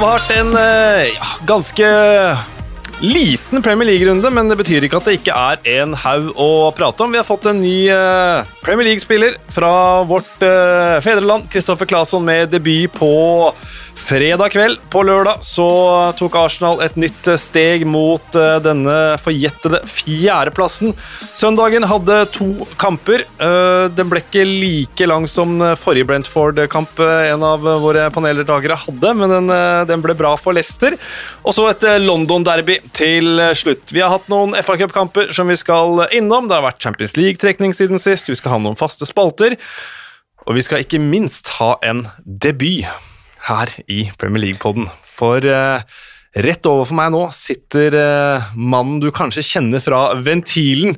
vært en eh, ja, ganske liten Premier League-runde, men det betyr ikke at det ikke er en haug å prate om. Vi har fått en ny eh, Premier League-spiller fra vårt eh, fedreland, Kristoffer Claesson, med debut på Fredag kveld på lørdag så tok Arsenal et nytt steg mot eh, denne forjettede fjerdeplassen. Søndagen hadde to kamper. Den ble ikke like lang som forrige Brentford-kamp en av våre paneldeltakere hadde, men den, den, ble bra for Leicester. Og så et London-derby til slutt. Vi har hatt noen FA Cup-kamper som vi skal innom. Det har vært Champions League-trekning siden sist. Vi skal ha noen faste spalter. Og vi skal ikke minst ha en debut her i Premier League-podden. For uh, rett overfor meg nå sitter uh, mannen du kanskje kjenner fra Ventilen.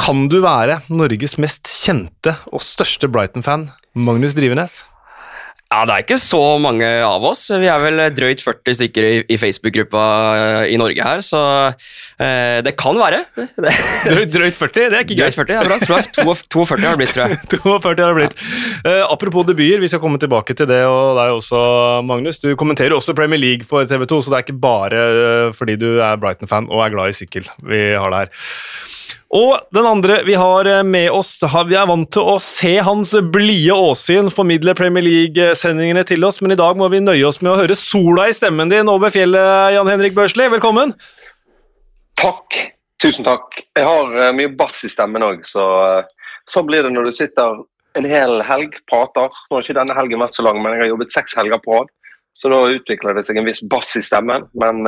Kan du være Norges mest kjente og største Brighton-fan, Magnus Drivenes? Ja, Det er ikke så mange av oss. Vi er vel drøyt 40 stykker i, i Facebook-gruppa eh, i Norge her, så eh, det kan være. drøyt 40? Det er ikke greit. Drøyt 40, det er bra. Tror 42 har det blitt, tror jeg. 42 har det blitt. Ja. Uh, apropos debuter, vi skal komme tilbake til det og deg også, Magnus. Du kommenterer også Premier League for TV 2, så det er ikke bare fordi du er Brighton-fan og er glad i sykkel vi har det her. Og den andre vi har eh, med oss, vi er vant til å se hans blide åsyn formidle Premier League-sendingene til oss, men i dag må vi nøye oss med å høre sola i stemmen din over fjellet, Jan Henrik Børsli. Velkommen! Takk. Tusen takk. Jeg har uh, mye bass i stemmen òg, så uh, sånn blir det når du sitter en hel helg, prater. Nå har ikke denne helgen vært så lang, men jeg har jobbet seks helger på rad. Så da utvikler det seg en viss bass i stemmen, men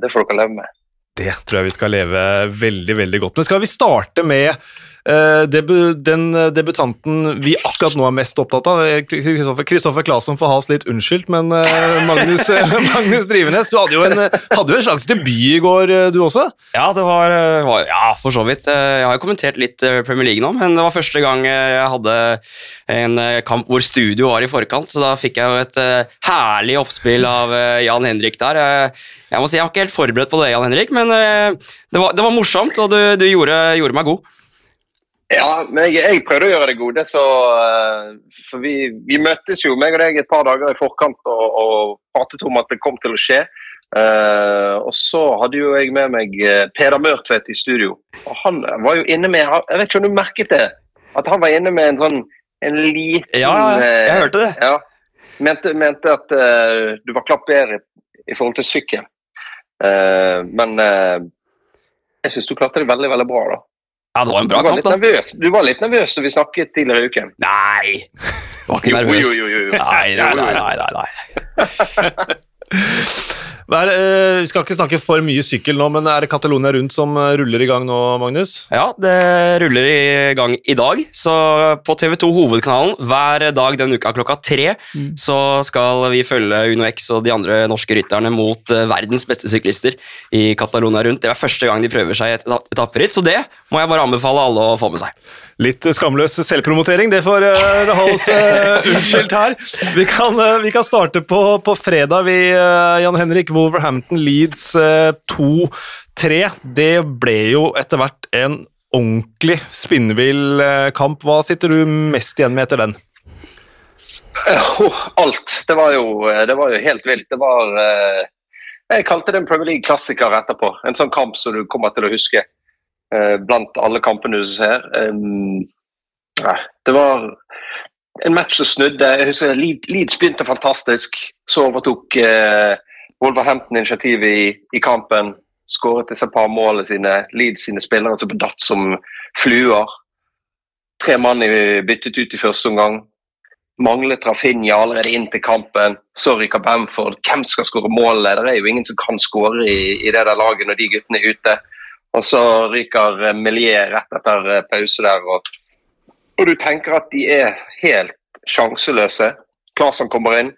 det får dere leve med. Det tror jeg vi skal leve veldig veldig godt med. Skal vi starte med debu den debutanten vi akkurat nå er mest opptatt av? Kristoffer Claesson får ha oss litt unnskyldt, men Magnus, Magnus, Drivenes, du hadde jo, en, hadde jo, en, slags debut i går, eh, du også? Ja, det var, var, Ja, for så vidt. Jeg har jo kommentert litt Premier League nå, men det var første gang jeg hadde en kamp hvor studio var i forkant, så da fikk jeg jo et herlig oppspill av Jan Henrik der. Jeg må si, jeg var ikke helt forberedt på det, Jan Henrik, men det, var, det, var, morsomt, og du, du gjorde, gjorde, meg god. Ja, men jeg, jeg, prøvde å gjøre det gode, så uh, For vi, vi, møttes jo, meg og deg, et par dager i forkant og, og pratet om at det kom til å skje. Uh, og så hadde jo jeg med meg Peder Mørtvedt i studio. Og han var jo inne med Jeg vet ikke om du merket det? At han var inne med en sånn en liten Ja, jeg hørte det. Ja, mente, mente at du var klapp bedre i forhold til sykkel. Uh, men uh, jeg syns du klarte det veldig veldig bra. da. Ja, det var en bra kamp, da. Nervøs. Du var litt nervøs da vi snakket tidligere i uken. Nei! Du var ikke nervøs. Jo, jo, jo. jo. Nei, nei, nei. nei, nei. Er, uh, vi skal ikke snakke for mye sykkel nå, men er det Catalonia Rundt som eh, ruller i gang nå, Magnus? Ja, det ruller i gang i dag. Så på TV2 Hovedkanalen hver dag denne uka klokka tre mm. så skal vi følge Uno X og de andre norske rytterne mot uh, verdens beste syklister i Catalonia Rundt. Det er første gang de prøver seg i et etapperitt, så det må jeg bare anbefale alle å få med seg. Litt skamløs selvpromotering, det får uh, holdes uh, unnskyldt her. Vi kan, uh, vi kan starte på, på, fredag, vi, uh, Jan Henrik. Wolverhampton Leeds 2-3. Det ble jo etter hvert en ordentlig spinnvill kamp. Hva sitter du mest igjen med etter den? Oh, alt. Det var, jo, det var jo helt vilt. Det var Jeg kalte det en Premier League-klassiker etterpå. En sånn kamp som du kommer til å huske. Eh, blant alle kampene du ser. det var en match som snudde. Jeg husker Leeds begynte fantastisk. Så overtok eh, Wolverhampton initiativet i, i, kampen. Skåret disse par målene sine. Leeds sine spillere som datt som fluer. Tre mann byttet ut i første omgang. Manglet Rafinha allerede inn til kampen. Sorry, Bamford. Hvem skal skåre målene? Det er jo ingen som kan skåre i, i det der laget når de guttene er ute. Og så ryker Melier rett etter eh, pause der. Og, og, du tenker at de er helt sjanseløse. Claesson kommer inn.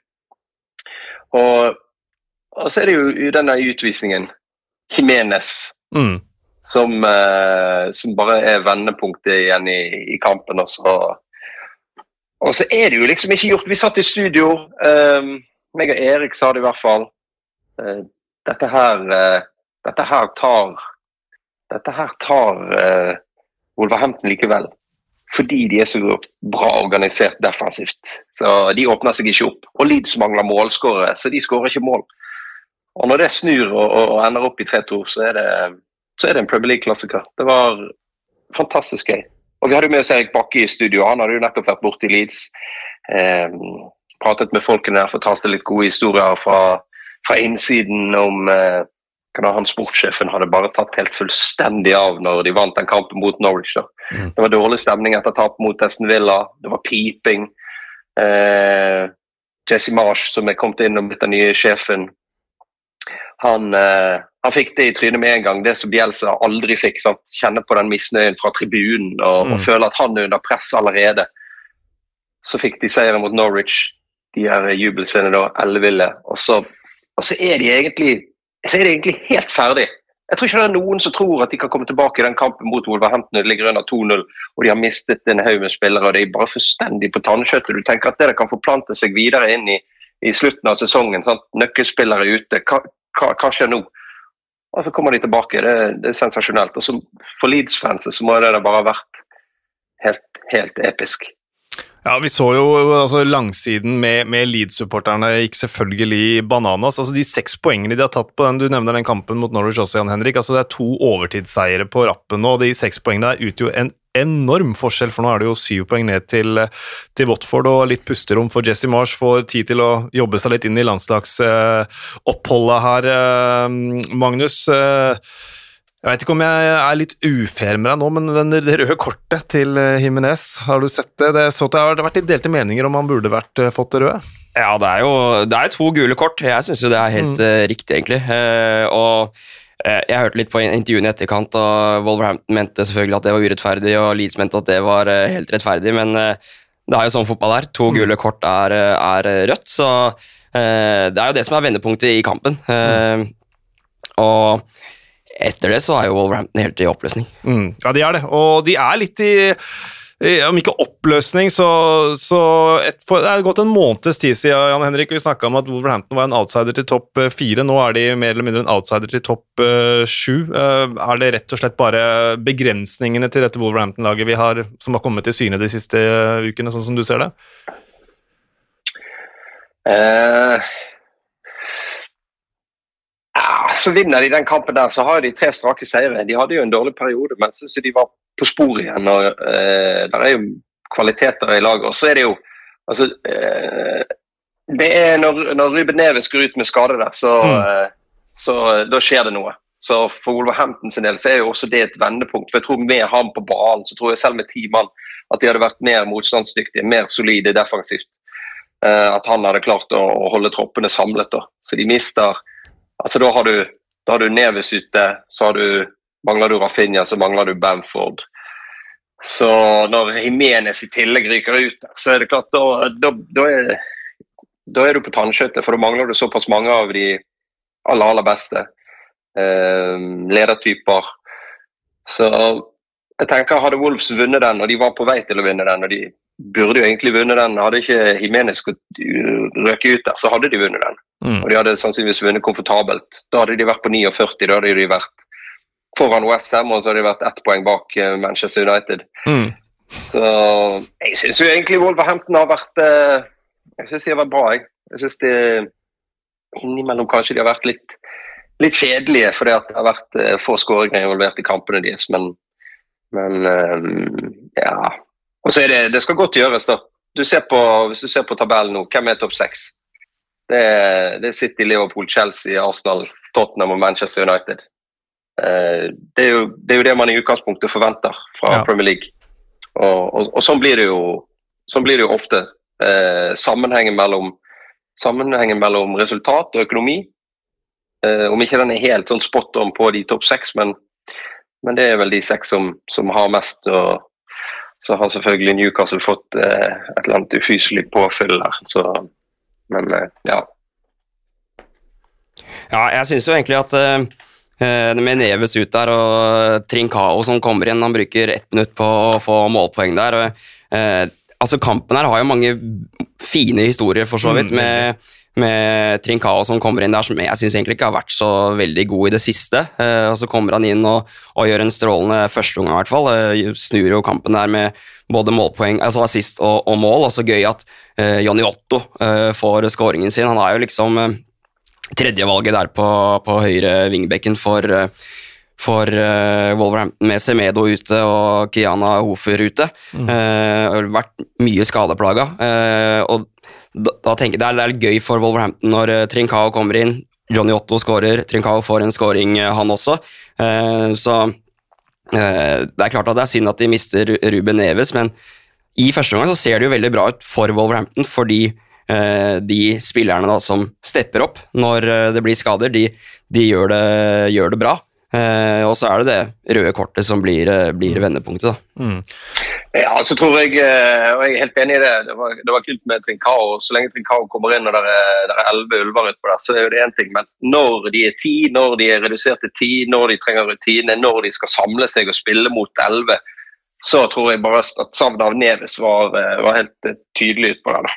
Og, og, så er det jo denne utvisningen. Jimenez. Mm. Som, uh, som, bare er vendepunktet igjen i, i kampen. Og så, og så, er det jo liksom ikke gjort. Vi satt i studio. Um, meg og Erik sa det i hvert fall. Uh, dette her, uh, dette her tar dette her tar uh, Wolverhampton likevel. fordi de er så bra organisert defensivt. Så De åpner seg ikke opp. Og Leeds mangler målskårere, så de skårer ikke mål. Og Når det snur og, og ender opp i 3-2, så, det, så er det en Premier League-klassiker. Det var fantastisk gøy. Og Vi hadde med oss Erik Bakke i studio. Han hadde jo nettopp vært borte i Leeds. Eh, pratet med folkene der, fortalte litt gode historier fra, fra innsiden om eh, han sportssjefen hadde bare tatt helt fullstendig av når de vant den kampen mot Norwich. Mm. Det var dårlig stemning etter tap mot Esten Villa, det var piping. Eh, Jesse Marsh, som er kommet inn og blitt den nye sjefen, han, eh, han, fikk det i trynet med en gang, det som Bjelsa aldri fikk. Sant? Kjenne på den misnøyen fra tribunen og, mm. og føle at han er under press allerede. Så fikk de seieren mot Norwich, de her jubelscenene da, elleville. Og så, og så er de egentlig så er de egentlig helt ferdig. Jeg tror ikke det er noen som tror at de kan komme tilbake i den kampen mot Wolverhampton. De ligger under 2-0 og de har mistet en haug med spillere. og Det er bare fullstendig på tannkjøttet. Du tenker at det kan forplante seg videre inn i, i slutten av sesongen. Sant? Nøkkelspillere ute. Hva, hva, hva, skjer nå? Og så kommer de tilbake. Det, det er sensasjonelt. Og så For Leeds-fansen så må det da bare ha vært helt, helt episk. Ja, Vi så jo altså, langsiden med, med Leeds-supporterne gikk selvfølgelig bananas. altså De seks poengene de har tatt på den, du nevner den kampen mot Norwich også, Jan Henrik. altså Det er to overtidsseiere på rappen nå. De seks poengene der utgjør en enorm forskjell, for nå er det jo syv poeng ned til, til Watford og litt pusterom for Jesse Marsh. Får tid til å jobbe seg litt inn i landslagsoppholdet her, eh, Magnus. Eh, jeg vet ikke om jeg er litt ufair med deg nå, men den, det røde kortet til Himinez, eh, har du sett det? Det, så det har vært litt delte meninger om han burde vært, fått det røde? Ja, det er jo det er to gule kort. Jeg syns jo det er helt mm. riktig, egentlig. Og jeg hørte litt på intervjuene i etterkant, og Wolverhampton mente selvfølgelig at det var urettferdig, og Leeds mente at det var helt rettferdig, men det er jo sånn fotball er. To mm. gule kort er, er rødt, så det er jo det som er vendepunktet i kampen. Mm. Og etter det så er jo Wolverhampton helt i oppløsning. Mm, ja, de er det. Og de er litt i om ikke oppløsning, så, så et, for, Det er gått en måneds tid siden Jan Henrik, vi snakka om at Wolverhampton var en outsider til topp eh, fire. Nå er de mer eller mindre en outsider til topp uh, sju. Er det rett og slett bare begrensningene til dette Wolverhampton-laget vi har, som har kommet til syne de siste ukene, sånn som du ser det? Uh, ja, så Vinner de den kampen der, så har de tre strake seire. De hadde jo en dårlig periode, men syns de var på sporet igjen. og eh, Det er jo kvaliteter i laget. Og så er det jo altså, eh, det er når, når Ruben Neves går ut med skade der, så, mm. uh, så da skjer det noe. Så For Wolverhampton sin del så er jo også det et vendepunkt. for jeg tror Med ham på banen så tror jeg selv med ti mann at de hadde vært mer motstandsdyktige, mer solide defensivt. at han hadde klart å, å holde troppene samlet. da. Så de mister Altså, da har du, da har du Neves ute, så har du, mangler du Rafinha, så mangler du Bamford. Så når Jimenez i tillegg ryker ut, så er det klart da, da, da, er, da er, du på tannskjøttet, For da mangler du såpass mange av de aller, aller beste eh, ledertyper. Så jeg tenker Hadde Wolves vunnet den, og de var på vei til å vinne den, og de burde jo egentlig vunnet den. Hadde ikke Jimenez røket ut der, så hadde de vunnet den. Mm. Og de hadde sannsynligvis vunnet komfortabelt. Da hadde de vært på 49, da hadde de vært foran West Ham, og så har de vært ett poeng bak eh, Manchester United. Mm. Så jeg syns egentlig Wolverhampton har vært eh, Jeg syns de har vært bra, jeg. Jeg syns de innimellom kanskje de har vært litt, litt kjedelige fordi det har vært eh, få skåringer involvert i kampene deres, men, men ja. Og så er det Det skal godt gjøres, da. Du ser på, hvis du ser på tabellen nå, hvem er topp seks? Det det er City, Liverpool, Chelsea, Arsenal, Tottenham og Manchester United. Eh, det er, jo, det er jo det man i utgangspunktet forventer fra ja. Premier League. Og, og, og, sånn blir det jo, sånn blir det jo ofte. Eh, sammenhengen, mellom, sammenhengen mellom resultat og økonomi. Eh, om ikke den er helt sånn spot on på de topp seks, men, men, det er vel de seks som, som har mest. og så har selvfølgelig Newcastle fått eh, et eller annet ufyselig påfyll der. Så men eh, ja. Ja, jeg syns jo egentlig at uh, med Neves ut der og Trincao som kommer inn, han bruker ett minutt på å få målpoeng der. Uh, altså Kampen her har jo mange fine historier, for så vidt, mm. med, med Trincao som kommer inn der, som jeg syns egentlig ikke har vært så veldig god i det siste. Eh, og Så kommer han inn og, og gjør en strålende førsteomgang, i hvert fall. Eh, snur jo kampen der med både målpoeng, altså assist og, og mål. Og så gøy at eh, Jonny Otto eh, får skåringen sin. Han er jo liksom eh, tredjevalget der på, på høyre vingbekken for eh, for uh, Wolverhampton med Semedo ute og Kiana Hofer ute. Mm. Uh, vært mye skadeplaga. Uh, og da, da, tenker jeg det er, det er gøy for Wolverhampton når Trincao kommer inn. Johnny Otto skårer, Trincao får en skåring, han også. så det er klart at det er synd at de mister Ruben Neves, men i første omgang så ser det jo veldig bra ut for Wolverhampton, fordi de spillerne da som stepper opp når det blir skader, de, de gjør, det, gjør det bra. Eh, og så er det det røde kortet som blir, eh, blir vendepunktet, vendepunktet. Mm. Ja, så tror jeg, eh, og jeg er helt enig i det. Det var, det var kult med Trincao. Så lenge Trincao kommer inn og det er elleve ulver utpå der, så er det én ting. Men når de er ti, når de er redusert til ti, når de trenger rutine, når de skal samle seg og spille mot elleve, så tror jeg bare at savnet av Neves var, var helt tydelig utpå der.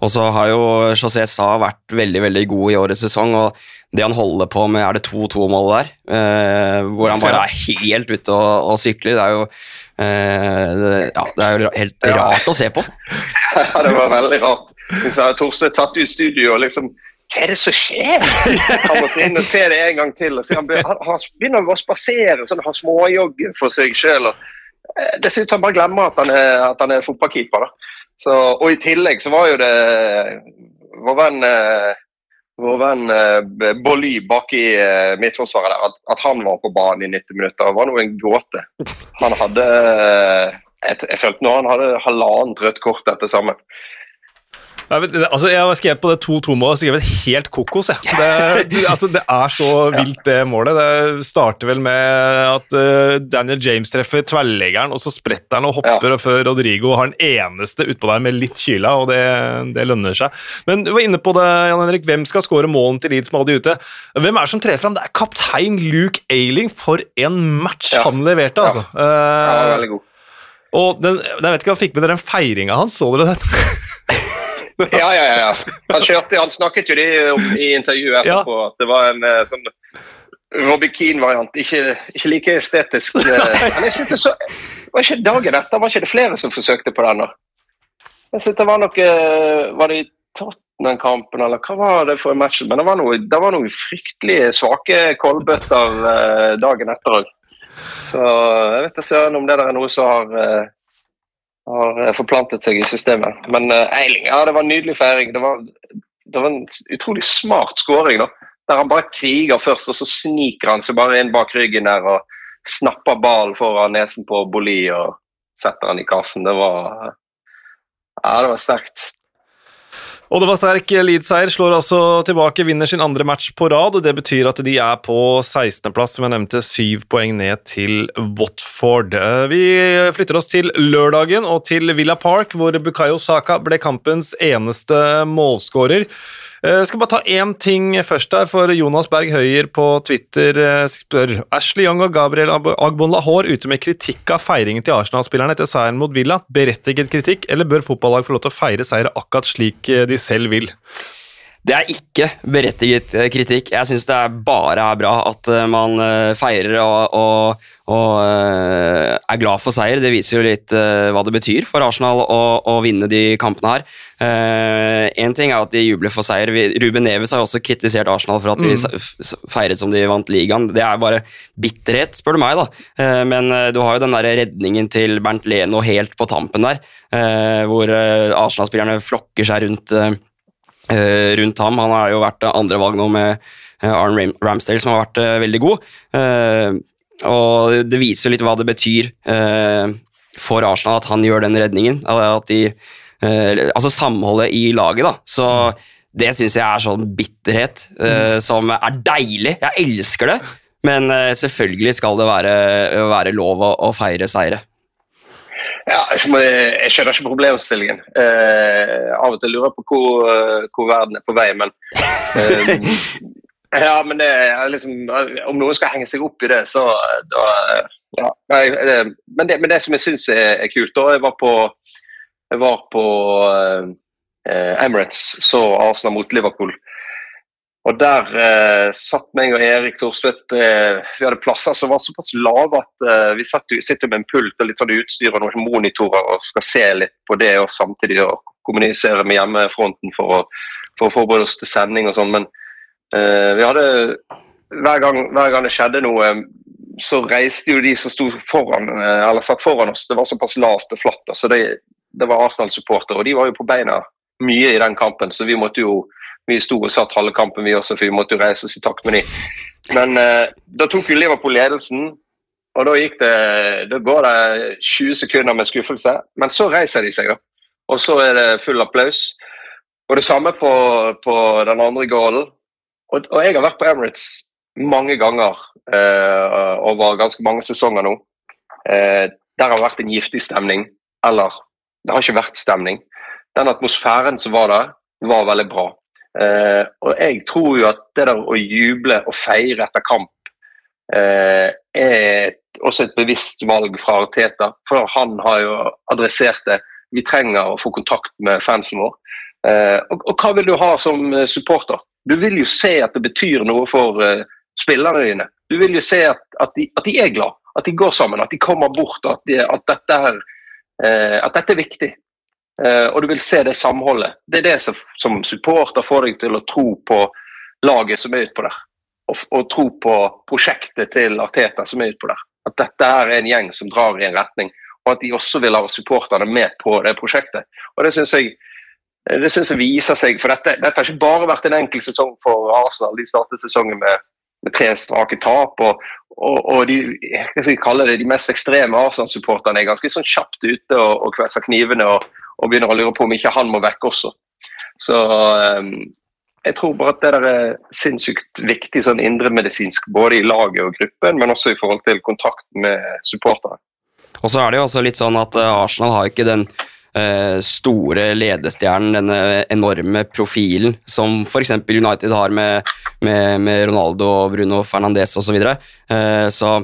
Og så har jo José Sa vært veldig veldig god i årets sesong. og det han holder på med, er det 2-2-målet der? Eh, hvor han bare er helt ute og, og sykler. Det er jo, eh, det, ja, det er jo helt rart å se på. Ja, det var veldig rart. Torstvedt satt i studio og liksom hva er det som skjer? Han måtte inn og se det en gang til. han, begynner å spasere sånn, ha småjogg for seg sjøl. Eh, det ser ut som han bare glemmer at han er, at han er fotballkeeper. Så, og i tillegg så var jo det vår venn eh, vår venn eh, Bolly bak i eh, midtforsvaret der, at, at, han var på banen i 90 minutter, var noe en gåte. Han hadde jeg, jeg følte nå han hadde halvannet rødt kort etter sammen. Altså, jeg har skrevet på det 2-2-målet skrevet helt kokos. Ja. Det, altså, det, er så vilt, det målet. Det starter vel med at uh, Daniel James treffer tverrleggeren, og så spretter han og hopper, ja. og før Rodrigo har den eneste utpå der med litt kyla, og det, det, lønner seg. Men du var inne på det, Jan Henrik. Hvem skal skåre målen til Leeds med de ute? Hvem er det som trer fram? Det er kaptein Luke Ailing. For en match ja. han leverte, altså. Ja, han var veldig god. Og den, jeg vet ikke, han Fikk med dere den feiringa hans? Så dere den? ja, ja, ja. Han, kjørte, han snakket jo det om i intervjuet etterpå, ja. at det var en uh, sånn Robbie Keane-variant. Ikke, ikke, like estetisk. Uh, men jeg synes det så, var ikke dagen etter var ikke det flere som forsøkte på den? da? Jeg synes det Var noe, uh, var det i Tottenham-kampen, eller hva var det for en match? Men det var noe, det var noen fryktelig svake kolbøtter dagen etter òg. Så jeg vet ikke om det der er noe som har har eh, forplantet seg i systemet. Men uh, Eiling, ja, det var en nydelig feiring. Det var, det var en utrolig smart skåring. Der han bare kriger først, og så sniker han seg bare inn bak ryggen der og snapper ballen foran nesen på Boli og setter han i kassen. Det var Ja, det var sterkt. Og det var sterk Leeds-seier. Slår altså tilbake, vinner sin andre match på rad. og Det betyr at de er på 16.-plass, som jeg nevnte, syv poeng ned til Watford. Eh, vi flytter oss til lørdagen og til Villa Park, hvor Bukayo Saka ble kampens eneste målskårer. Jeg eh, skal bare ta én ting først her, for Jonas Berg Høyer på Twitter eh, spør Ashley Young og Gabriel Agbon Lahore ute med kritikk av feiringen til Arsenal-spillerne etter seieren mot Villa. Berettiget kritikk, eller bør fotballag få lov til å feire seire akkurat slik eh, de selv vil? Det er ikke berettiget kritikk. Jeg syns det er bare er bra at man feirer og, og, og, er glad for seier. Det viser jo litt hva det betyr for Arsenal å, å vinne de kampene her. Én ting er at de jubler for seier. Ruben Neves har også kritisert Arsenal for at de mm. feiret som de vant ligaen. Det er bare bitterhet, spør du meg. da. Men du har jo den der redningen til Bernt Leno helt på tampen der, hvor Arsenal-spillerne flokker seg rundt, rundt, ham. Han har jo vært andrevalg nå med Arne Ramsdale, som har vært veldig god. og det viser litt hva det betyr for Arsenal at han gjør den redningen. At de Eh, altså samholdet i laget, da. Så det syns jeg er sånn bitterhet uh, som er deilig. Jeg elsker det. Men selvfølgelig skal det være, være lov å, å, feire seire. Ja, jeg, skjønner ikke problemstillingen. Uh, av og til lurer jeg på hvor, hvor, verden er på vei, men Ja, men det er liksom Om noen skal henge seg opp i det, så da ja, men, det, men det som jeg syns er, er kult da, Jeg var på jeg var på, eh, eh, Emirates, så Arsenal mot Liverpool. Og der eh, satt meg og Erik Thorstvedt eh, Vi hadde plasser som var såpass lave at eh, vi satt, sitter med en pult og litt sånn utstyr og noen monitorer og skal se litt på det og samtidig og kommunisere med hjemmefronten for å, for å forberede oss til sending og sånn. Men eh, vi hadde hver gang, hver gang det skjedde noe, så reiste jo de som sto foran, eh, eller satt foran oss, det var såpass lavt og flatt. så det, det var Arsenal-supportere, og de var jo på beina mye i den kampen, så vi måtte jo vi sto og satt halve kampen, vi også, for vi måtte jo reise oss i takt med dem. Men eh, da tok jo Liverpool ledelsen, og da gikk det Da går det 20 sekunder med skuffelse, men så reiser de seg, da. Og så er det full applaus. Og det samme på, på den andre goalen. Og, og, jeg har vært på Emirates mange ganger eh, over ganske mange sesonger nå. Eh, der har det vært en giftig stemning. Eller det har ikke vært stemning. Den atmosfæren som var der, var veldig bra. Eh, og jeg tror jo at det der å juble og feire etter kamp eh, er også et bevisst valg fra Arteta. For han har jo adressert det. Vi trenger å få kontakt med fansen vår. Eh, og, og, hva vil du ha som eh, supporter? Du vil jo se at det betyr noe for uh, spillerne dine. Du vil jo se at, at, de, at, de, er glad, at de går sammen, at de kommer bort. At, de, at, dette, her uh, at dette, er, viktig. Uh, og du vil se det samholdet. Det er det som, som supporter får deg til å tro på laget som er utpå der. Og, og, tro på prosjektet til Arteta som er utpå der. At dette er en gjeng som drar i en retning. Og at de også vil ha supporterne med på det prosjektet. Og det synes jeg det synes jeg viser seg, for dette, dette, har ikke bare vært en enkel sesong for Arsenal. De startet sesongen med, med tre strake tap. og, og, og de, jeg skal kalle det, de mest ekstreme Arsenal-supporterne er ganske sånn kjapt ute og, og kvesser knivene og, og, begynner å lure på om ikke han må vekk også. Så um, jeg tror bare at det der er sinnssykt viktig sånn indremedisinsk, både i laget og gruppen, men også i forhold til kontakt med supportere. Og så er det jo også litt sånn at eh, Arsenal har ikke den Eh, store ledestjernen, denne enorme profilen som f.eks. United har med, med, med, Ronaldo Bruno Fernandes osv. Så, videre. Eh, så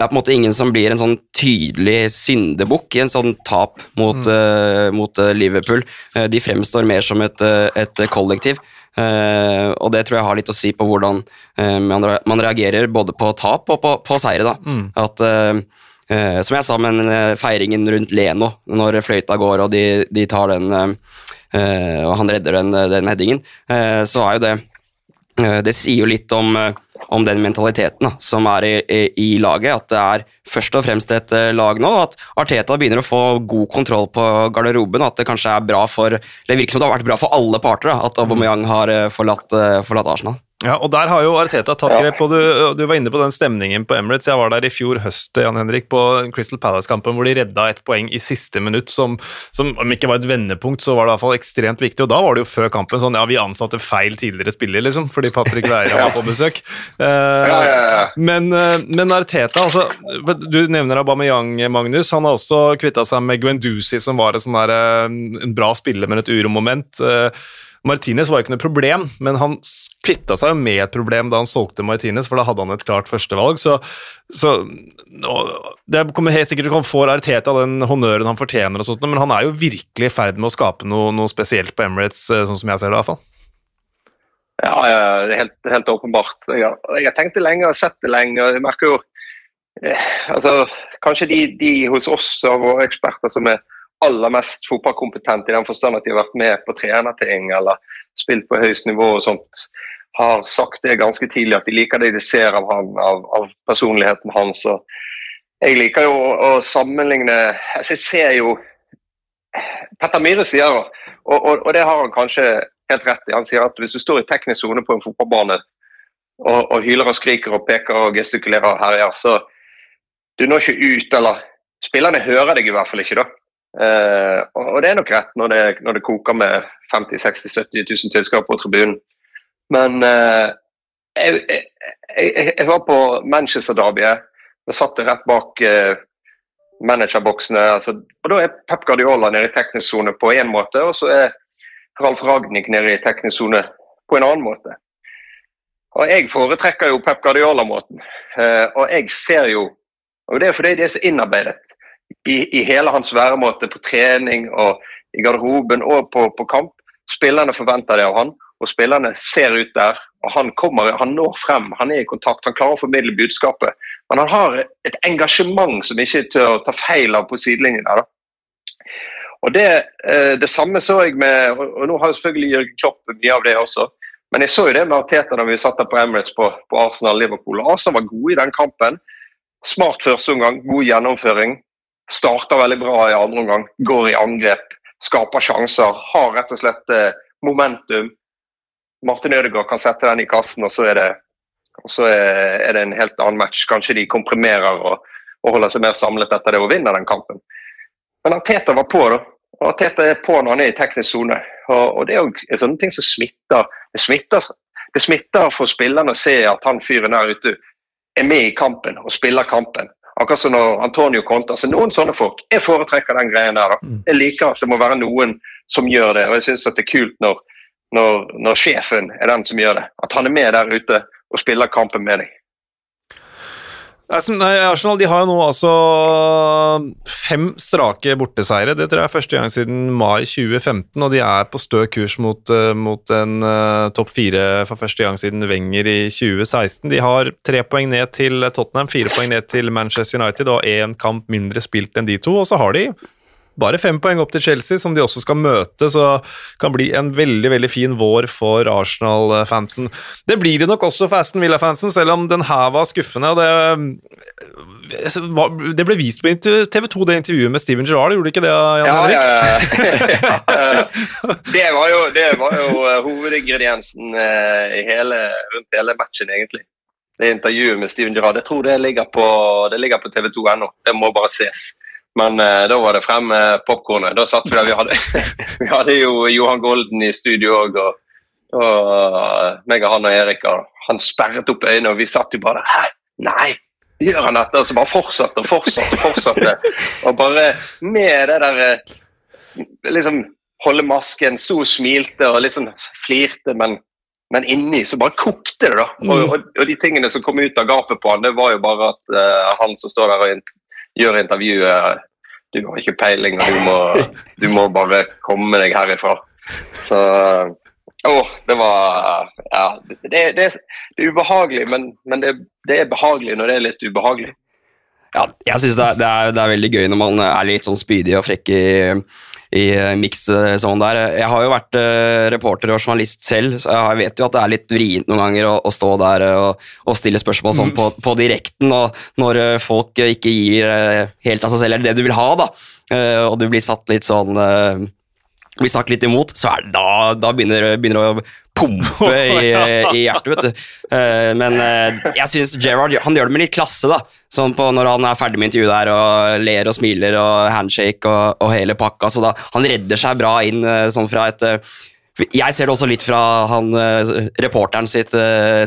det er på en måte ingen som blir en sånn tydelig syndebukk i en sånn tap mot, mm. uh, mot uh, Liverpool. Uh, de fremstår mer som et, et kollektiv. og det tror jeg har litt å si på hvordan man, man, reagerer både på tap og på, på seire. Mm. At Eh, som jeg sa, men eh, feiringen rundt Leno, når fløyta går og de, de tar den eh, Og han redder den, den headingen, eh, så er jo det eh, Det sier jo litt om, eh, om den mentaliteten da, som er i, i, laget. At det er først og fremst et lag nå. At Arteta begynner å få god kontroll på garderoben. At det kanskje er bra for Det virker som det har vært bra for alle parter da, at Aubameyang har forlatt, forlatt Arsenal. Ja, og Der har jo Arteta tatt grep. og du, du, var inne på den stemningen på Emirates. Jeg var der i fjor høst Jan Henrik, på Crystal Palace-kampen hvor de redda et poeng i siste minutt, som, som, om ikke var et vendepunkt, så var det i hvert fall ekstremt viktig. og Da var det jo før kampen sånn ja, vi ansatte feil tidligere spiller, liksom, fordi Patrick Veira var på besøk. Uh. Men, uh, men, Arteta, altså Du nevner Aubameyang, Magnus. Han har også kvitta seg med Guendouzi, som var sånn der, uh, en bra spiller, men et uromoment. Uh, Martinez var ikke noe problem, men han kvitta seg med et problem da han solgte Martinez, for da hadde han et klart førstevalg. Så, så det kommer helt sikkert til å få Arteta den honnøren han fortjener, og sånt, men han er jo virkelig i ferd med å skape noe, noe, spesielt på Emirates, eh, sånn som jeg ser det. i hvert fall. Ja det er helt, helt åpenbart. Jeg har, jeg har, tenkt det lenge og sett det lenge. Jeg merker jo eh, altså, Kanskje de, de hos oss og våre eksperter som er aller mest fotballkompetent i den forstand at de har vært med på trenerting eller spilt på høyest nivå og sånt, har sagt det ganske tidlig at de liker det de ser av han, av, av personligheten hans. og jeg liker jo å sammenligne altså Jeg ser jo Petter Myhre sier og, og, og, det har han kanskje helt rett i. Han sier at hvis du står i teknisk sone på en fotballbane og, og, hyler og skriker og peker og gestikulerer og herjer, så du når ikke ut, eller spillerne hører deg i hvert fall ikke, da. Uh, og det er nok rett når det, når det koker med 50 60 70 000 tilskuere på tribunen. Men eh, jeg, jeg, jeg, jeg, var på Manchester-derbyet. og satt rett bak eh, managerboksene. Altså, og Da er Pep Guardiola nede i teknisk sone på én måte, og så er Ralf Ragnhild nede i teknisk sone på en annen måte. Og Jeg foretrekker jo Pep Guardiola-måten. og jeg ser jo og Det er fordi det er så innarbeidet i, i hele hans væremåte på trening og i garderoben og på, på kamp, Spillerne forventer det av han, og spillerne ser ut der. og Han kommer, han når frem, han er i kontakt, han klarer å formidle budskapet. Men han har et engasjement som ikke er til å ta feil av på sidelinjen. der da. Og det, eh, det, samme så jeg med og Nå har selvfølgelig Jørgen Klopp mye av det også. Men jeg så jo det med Arteta da vi satt der på Emirates på, på Arsenal-Liverpool. Arsenal var gode i den kampen. Smart første omgang, god gjennomføring. Starter veldig bra i andre omgang, går i angrep, skaper sjanser. Har rett og slett eh, momentum. Martin Ødegaard kan sette den i kassen, og så er det, så er det en helt annen match. Kanskje de komprimerer og, og holder seg mer samlet etter det og vinner den kampen. Men Arteta var på, da. Og Arteta er på når han er i teknisk sone. Og, og, det er jo sånne ting som smitter. Det smitter, det smitter for spillerne å se at han fyren der ute er med i kampen og spiller kampen. Akkurat som når Antonio Conte. Altså noen sånne folk. Jeg foretrekker den greien der. da. Mm. Jeg liker at det må være noen som gjør det. Og jeg syns det er kult når, når, når, sjefen er den som gjør det. At han er med der ute og spiller kampen med deg. Nei, Arsenal de har jo nå altså fem strake borteseiere. Det tror jeg er første gang siden mai 2015, og de er på stø kurs mot, uh, mot en uh, topp fire for første gang siden Wenger i 2016. De har tre poeng ned til Tottenham, fire poeng ned til Manchester United og én kamp mindre spilt enn de to. Og så har de bare fem poeng opp til Chelsea, som de også skal møte, så kan bli en veldig veldig fin vår for Arsenal-fansen. Det blir det nok også for Aston Villa-fansen, selv om den her var skuffende. og Det, det ble vist på TV 2, det intervjuet med Steven Gerrard, gjorde det ikke det? Jan ja, ja, ja. det, var jo, det var jo eh, hovedingrediensen eh, hele, rundt hele matchen, egentlig det intervjuet med Steven Gerrard. Jeg tror det ligger på, det ligger på TV2 ennå. Det må bare ses. Men eh, da var det frem med uh, popkornet. Da satt vi der. Vi hadde, vi hadde jo Johan Golden i studio òg. Og, og uh, meg og han og Erik og han sperret opp øynene, og vi satt jo bare Hæ? Nei! Gjør han dette? Og så bare fortsatte og fortsatte og fortsatte. og bare med det der uh, Liksom holde masken, sto og smilte og sånn flirte, men, men inni så bare kokte det, da. Mm. Og, og, og, de tingene som kom ut av gapet på han, det var jo bare at han som står der og gjør intervjuet. Du har ikke peiling, og du må, du må bare komme deg herifra. Så Å, det var Ja. Det, det, det, er ubehagelig, men, men det, det, er behagelig når det er litt ubehagelig. Ja, jeg syns det, det, er veldig gøy når man er litt sånn spydig og frekk i i miks mix eh, sånn der. Jeg har jo vært uh, reporter og journalist selv, så jeg vet jo at det er litt vrient noen ganger å, å stå der og, og, stille spørsmål sånn mm. på, på, direkten, og når folk ikke gir uh, helt av seg selv eller det du vil ha, da, og du blir satt litt sånn blir sagt litt imot, så er det da, da begynner, begynner å pumpe i, i, hjertet, vet du. Uh, men uh, jeg syns Gerard han gjør det med litt klasse, da. Sånn på når han er ferdig med intervjuet der og ler og smiler og handshake og, og hele pakka. Så da, han redder seg bra inn uh, sånn fra et jeg ser det også litt fra han, reporteren sitt,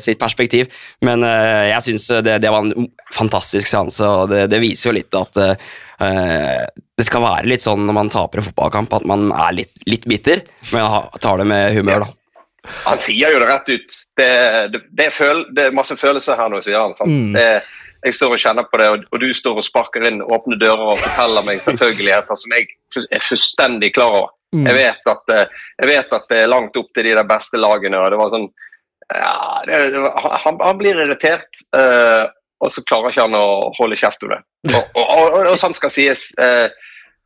sitt perspektiv, men jeg syns det, det, var en fantastisk seanse, og det, det, viser jo litt at det skal være litt sånn når man taper en fotballkamp, at man er litt, litt bitter, men tar det med humør, da. Han sier jo det rett ut. Det, det, det, er, føl, det er, masse følelser her nå, sier han. Mm. jeg står og kjenner på det, og, og, du står og sparker inn åpne dører og forteller meg selvfølgeligheter som jeg er fullstendig klar over. Mm. Jeg, vet at, eh, jeg, vet at, det er langt opp til de der beste lagene. og det var sånn ja, han, han, blir irritert, uh, og så klarer ikke han å holde kjeft om det. Og, og, og sånn skal sies. Uh,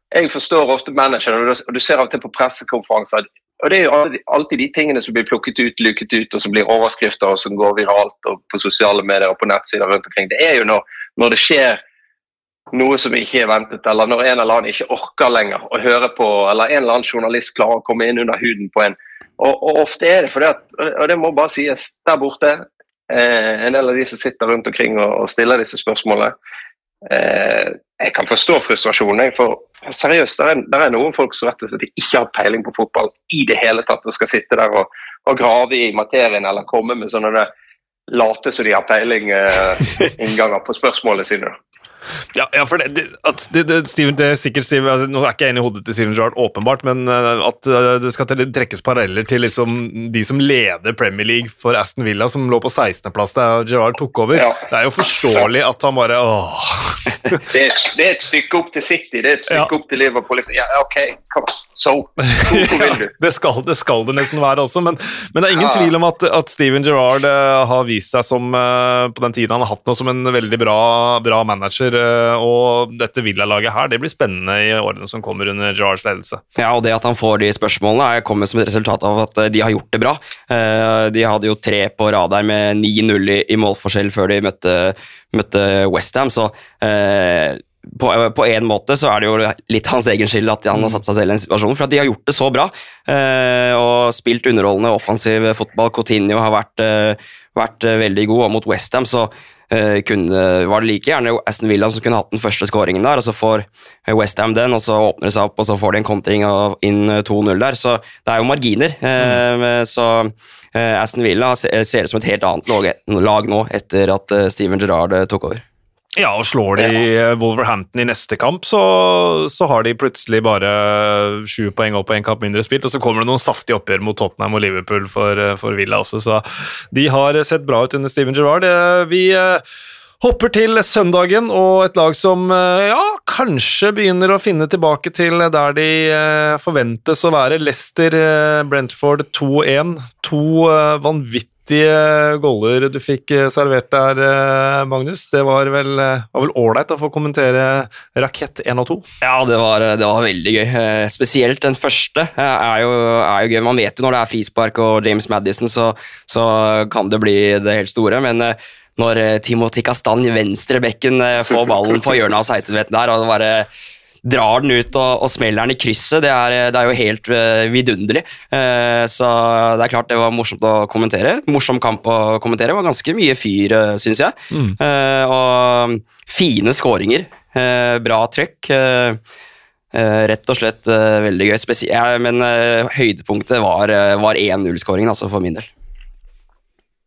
jeg forstår ofte manageren, og du ser av og til på pressekonferanser og Det er jo alltid de tingene som blir plukket ut, luket ut, og som blir overskrifter og som går viralt og på sosiale medier og på nettsider rundt omkring. Det er jo når, når det skjer noe som ikke er ventet, eller når en eller annen ikke orker lenger å høre på, eller en eller annen journalist klarer å komme inn under huden på en. Og, og ofte er det fordi at, og det må bare sies, der borte, eh, en del av de som sitter rundt omkring og, og stiller disse spørsmålene, jeg kan forstå frustrasjonen. For seriøst, det er, er, noen folk som rett og slett ikke har peiling på fotball i det hele tatt, og skal sitte der og, og grave i materien eller komme med sånne late som de har peiling-innganger eh, på spørsmålene sine. Ja, ja, for det, at det, det, Steven, det er sikkert Steven, altså, Nå er ikke jeg enig i hodet til Steven Gerrard, åpenbart, men uh, at uh, det skal trekkes paralleller til liksom, de som leder Premier League for Aston Villa, som lå på 16.-plass da Gerrard tok over. Ja. Det er jo forståelig at han bare åh. Det er, det er et stykke opp til City, det er et stykke Ja. opp til Liverpool. liksom. Ja, ok, on, so. Hvor, vil du? det, skal, det skal det nesten være også, men, men det er ingen tvil om at, at Steven Gerrard eh, har vist seg som eh, på den tiden han har hatt noe som en veldig bra, bra manager. Eh, og dette Villa-laget her, det blir spennende i årene som kommer under Jars ledelse. Ja, og det at han får de spørsmålene, er kommet som et resultat av at eh, de har gjort det bra. Eh, De hadde jo tre på rad der med 9-0 i, målforskjell før de møtte, møtte Westham, så på, på en måte så er det jo litt hans egen skyld at han har satt seg selv i den situasjonen, for at de har gjort det så bra eh, og spilt underholdende offensiv fotball. Coutinho har vært, eh, vært veldig god, og mot Westham så kunne, var det like gjerne Aston Villa som kunne hatt den første skåringen der, og så får Westham den, og så åpner det seg opp, og så får de en kontring og inn eh, 2-0 der. Så det er jo marginer. eh, Så eh, Aston Villa ser ut som et helt annet lag, lag nå etter at eh, Steven Gerrard eh, tok over. Ja, og slår de ja. Wolverhampton i neste kamp, så, så har de plutselig bare sju poeng opp og én kamp mindre spilt, og så kommer det noen saftige oppgjør mot Tottenham og Liverpool for, for Villa også, så de har sett bra ut under Steven Gerrard. Vi eh, hopper til søndagen og et lag som eh, ja, kanskje begynner å finne tilbake til der de eh, forventes å være. Leicester, Brentford 2-1. To eh, vanvittige goller du fikk eh, servert der, eh, Magnus. Det var vel eh, ålreit å få kommentere rakett 1 og 2. Ja, det var, det var veldig gøy. Eh, Spesielt den første eh, er jo, er jo gøy. Man vet jo når det er frispark og James Madison, så, så kan det bli det helt store. Men eh, når Timo Timothy Castagne, venstre bekken, eh, får ballen på hjørnet av 16-meteren der og det bare drar den ut og, og smeller den i krysset, det er, det er jo helt eh, vidunderlig. Eh, så det er klart det var morsomt å kommentere. Morsom kamp å kommentere. Det var ganske mye fyr, uh, syns jeg. Eh, og fine skåringer. Eh, bra trøkk. Uh, eh, rett og slett uh, veldig gøy. Spesi ja, men uh, høydepunktet var, eh, var 1-0-skåringen, altså for min del.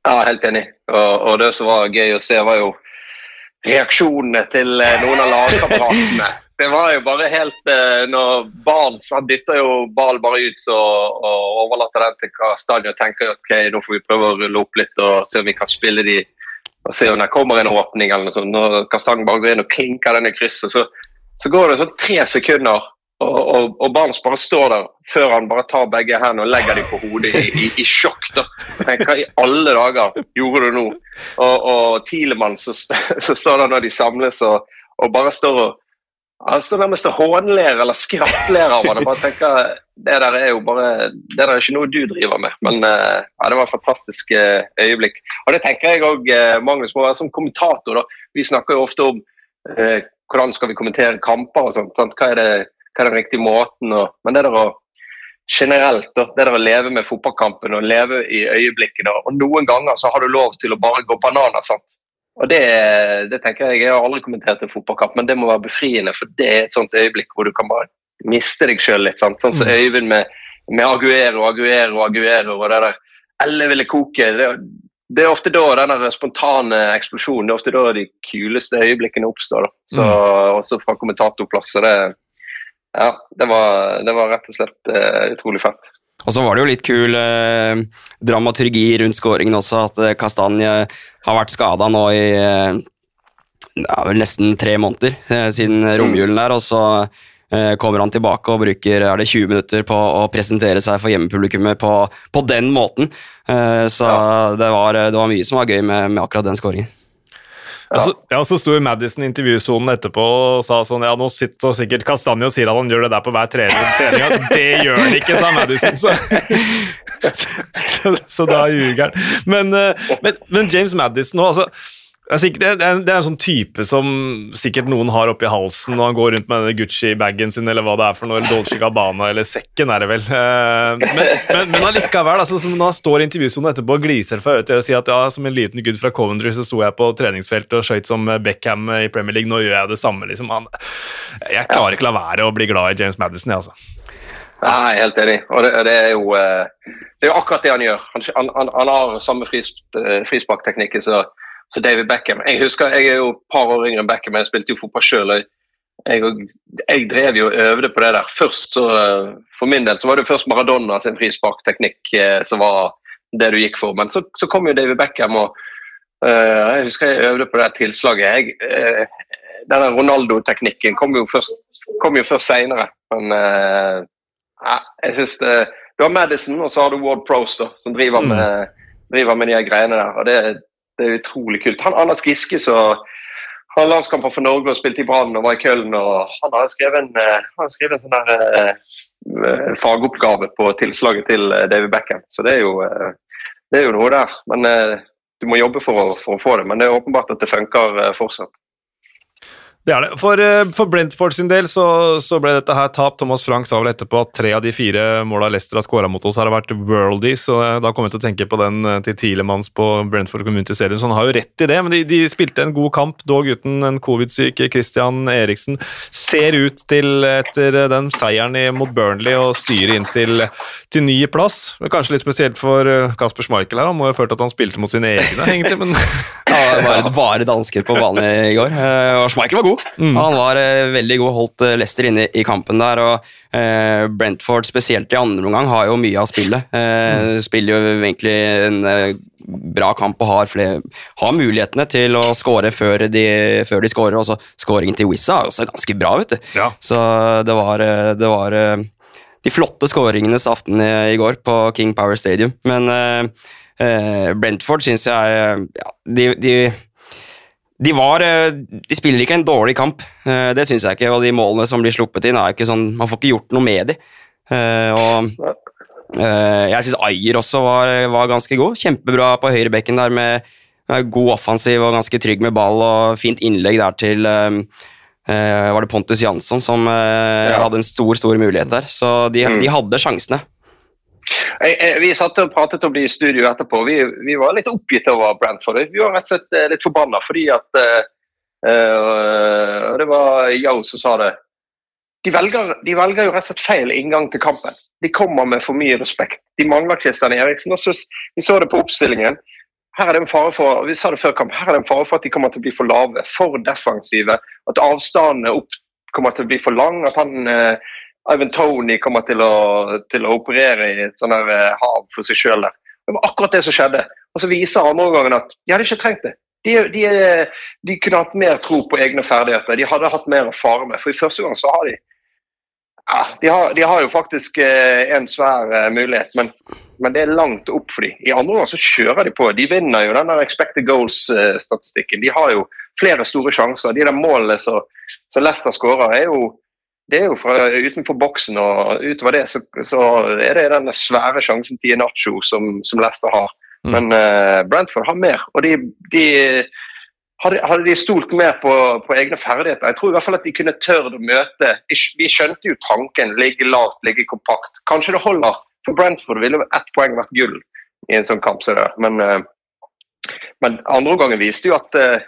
Ja, helt enig. Og, og det som var gøy å se, var jo reaksjonene til eh, noen av lagkameratene. Det var jo bare helt eh, når Barnes han dytter jo ballen bare ut så, og overlater den til hva og tenker ok, nå får vi prøve å rulle opp litt og se om vi kan spille de og se om det kommer en åpning eller noe sånt. Når Kastanje bare går inn og klinker den i krysset, så, så går det sånn tre sekunder, og, og, og Barnes bare står der før han bare tar begge hendene og legger dem på hodet i, i, i sjokk. da. Hva i alle dager gjorde du nå? Og, og Tilemann, så, så står der når de samles og, og bare står og står nærmest hånler eller skrattler av det. Bare tenker, Det der er jo bare, det der er ikke noe du driver med. Men eh, ja, det var et fantastisk eh, øyeblikk. Og det tenker jeg òg, Magnus, må være som kommentator. da. Vi snakker jo ofte om eh, hvordan skal vi kommentere kamper og sånt. Sant? Hva, er det, hva er den riktige måten? Og, men det der å generelt, da, det der å leve med fotballkampen og leve i øyeblikkene. Og noen ganger så har du lov til å bare gå bananer. sant? Og det, det tenker Jeg jeg har aldri kommentert en fotballkamp, men det må være befriende. For det er et sånt øyeblikk hvor du kan bare miste deg sjøl litt. sant? Sånn som Øyvind med, med Aguero, Aguero, Aguero og det der elleville koket. Det, det er ofte da den spontane eksplosjonen det er ofte da de kuleste øyeblikkene oppstår. da. Så Også fra kommentatorplasser. Det, ja, det, var, det var rett og slett uh, utrolig fett. Og så var det jo litt kul eh, dramaturgi rundt skåringen også, at eh, Kastanje har vært skada nå i eh, ja, nesten tre måneder eh, siden romjulen der, og så eh, kommer han tilbake og bruker er det 20 minutter på å presentere seg for hjemmepublikummet på, på den måten. Eh, så det, var, det var mye som var gøy med, med akkurat den skåringen. Ja. Så, ja, så sto Madison i intervjusonen etterpå og sa sånn Ja, nå sitter sikkert Kastanje og sier at han gjør det der på hver trening. trening. Det gjør han ikke, sa Madison. Så, så, så, så da ljuger han. Men, eh, men, men James Madison nå, altså det er, en sånn type som sikkert noen har oppi halsen når han går rundt med denne Gucci-bagen sin, eller hva det er for noe, Dolce Gabbana, eller sekken er det vel. Eh, Men, men, men allikevel, altså, når han står i intervjusonen etterpå og gliser fra øre til øre og sier at ja, som en liten gud fra Coventry så sto jeg på treningsfeltet og skøyt som Beckham i Premier League, nå gjør jeg det samme, liksom. Han, jeg klarer ikke la være å bli glad i James Madison, jeg, altså. Nei, helt enig. Og det, det, er jo, eh, det er jo akkurat det han gjør. Han, han, han har samme fris, eh, frisparkteknikken som så David Beckham. Jeg husker, jeg er jo et par år yngre enn Beckham, jeg spilte jo fotball sjøl. Jeg, jeg, drev jo og øvde på det der. Først så, For min del så var det først Maradona sin frisparkteknikk eh, som var det du gikk for. Men så, så kom jo David Beckham, og uh, jeg husker jeg øvde på det tilslaget. Jeg, uh, denne Ronaldo-teknikken kom jo først, kom jo først seinere. Men uh, jeg synes det, Du har Madison, og så har du Ward Prose, da, som driver mm. med, driver med de greiene der. og det, det er utrolig kult. Han Anders Giske som har landskamper for Norge og spilte i Brann og var i Köln. og Han har skrevet en, har skrevet en sånn der, eh, fagoppgave på tilslaget til David Beckham. Så det er jo, det er jo noe der. Men eh, du må jobbe for å, for å, få det. Men det er åpenbart at det funker fortsatt. Det er det. For, eh, for Brentford sin del så, så, ble dette her tap. Thomas Frank sa vel etterpå at tre av de fire måla Leicester har skåra mot oss, har vært worldies, så eh, da kom jeg til å tenke på den eh, til Tielemanns på Brentford Community-serien, Så han har jo rett i det, men de, de spilte en god kamp, dog uten en covid-syk Christian Eriksen. Ser ut til, etter den seieren mot Burnley, å styre inn til, til ny plass. Kanskje litt spesielt for Kasper Schmeichel her, han må jo ha følt at han spilte mot sine egne, egentlig, men Ja, bare, bare dansker på banen i går. Og Schmeichel var god god. Mm. Han var uh, veldig god, holdt uh, Leicester inne i, kampen der. og uh, Brentford, spesielt i andre omgang, har jo mye av spillet. Mm. Spiller jo egentlig en bra kamp og har, flere, har mulighetene til å skåre før de, før de skårer. Også skåringen til Wizza er også ganske bra, vet du. Ja. Så det var, det var de flotte skåringenes aften i, i, går på King Power Stadium. Men Brentford syns jeg ja, de, de de, var, eh, de spiller ikke en dårlig kamp, eh, det syns jeg ikke. Og de målene som blir sluppet inn, er ikke sånn Man får ikke gjort noe med de. Eh, og jeg syns Ayer også var, var, ganske god. Kjempebra på høyrebekken der med, med god offensiv og ganske trygg med ball og fint innlegg der til Var det Pontus Jansson som ja. hadde en stor, stor mulighet der. Så de, mm. de hadde sjansene. Jeg, jeg, vi satt og pratet om det i studio etterpå. Vi, vi, var litt oppgitt over Brentford. Vi var rett og slett eh, litt forbanna fordi at uh, Det var Yo som sa det. De velger, de velger, jo rett og slett feil inngang til kampen. De kommer med for mye respekt. De mangler Kristian Eriksen. og så, Vi så det på oppstillingen. Her er det en fare for vi sa det før kamp, her er det en fare for at de kommer til å bli for lave, for defensive. At avstandene opp kommer til å bli for lang. At han uh, Ivan Tony kommer til å, til å operere i et sånt her hav for seg sjøl der. Det var akkurat det som skjedde. Og så viser andre omgangen at de hadde ikke trengt det. De, de, de, kunne hatt mer tro på egne ferdigheter. De hadde hatt mer å fare med. For i første gang så har de ja, de, har, de har jo faktisk eh, en svær eh, mulighet, men, men, det er langt opp for dem. I andre gang så kjører de på. De vinner jo den expected goals-statistikken. De har jo flere store sjanser. De der målene som Leicester skårer, er jo det er jo fra utenfor boksen, og utover det så, så er det den svære sjansen til Inacho som, som Leicester har. Mm. Men uh, Brentford har mer, og de, de hadde, hadde, de stolt mer på, på, egne ferdigheter Jeg tror i hvert fall at de kunne tørt å møte Vi skjønte jo tanken, ligge lavt, ligge kompakt. Kanskje det holder. For Brentford ville ett poeng vært gull i en sånn kamp som det. Men, uh, men andre omgangen viste jo at, uh,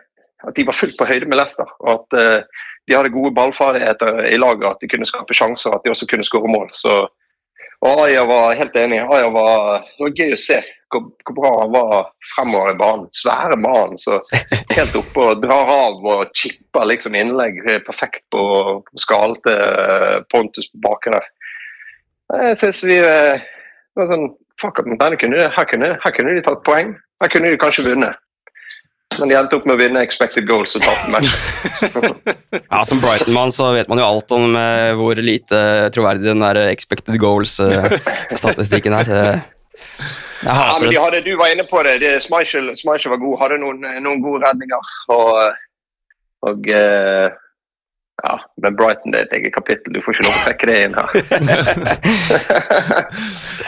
at de var fullt på høyde med Leicester. og at de hadde gode ballferdigheter i laget, at de kunne skape sjanser, at de også kunne skåre mål. Så, og Aya var helt enig. Aya var, det var gøy å se hvor, hvor bra han var fremover i banen. Svære mann så helt oppe og drar av og chipper liksom innlegg perfekt på, på skallen til Pontus på baken der. Jeg synes vi det var sånn, fuck, denne kunne, her, kunne, her kunne de tatt poeng. Her kunne de kanskje vunnet. Men de endte opp med å vinne expected goals og tapte matchen. ja, som Brighton-mann så vet man jo alt om uh, hvor lite troverdig den der expected goals-statistikken uh, er. ja, men de hadde, Du var inne på det. det Schmeichel, var god, hadde noen, noen gode redninger. Og, og ja, men Brighton det er et eget kapittel. Du får ikke lov å trekke det inn her.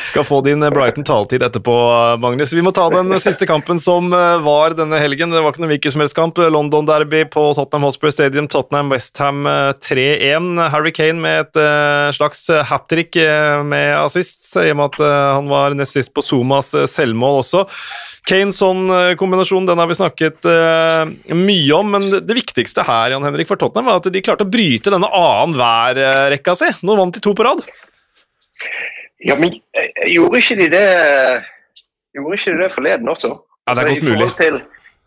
Skal få din Brighton-taletid etterpå, Magnus. Vi må ta den siste kampen som eh, var denne helgen. Det var ikke noen hvilken som helst kamp. London-derby på Tottenham Hospital Stadium. Tottenham-Westham 3-1. Eh, Harry Kane med et slags hat trick med assist, i og med at han var nest sist på Zumas selvmål også. Kane-sånn-kombinasjonen den har vi snakket mye om, men det viktigste her Jan Henrik, for Tottenham var at de klarte å bryte denne annenhver-rekka si. Nå vant de to på rad. Ja, men eh, gjorde ikke de det Gjorde ikke de det forleden også? Ja, det er altså, godt mulig. Til,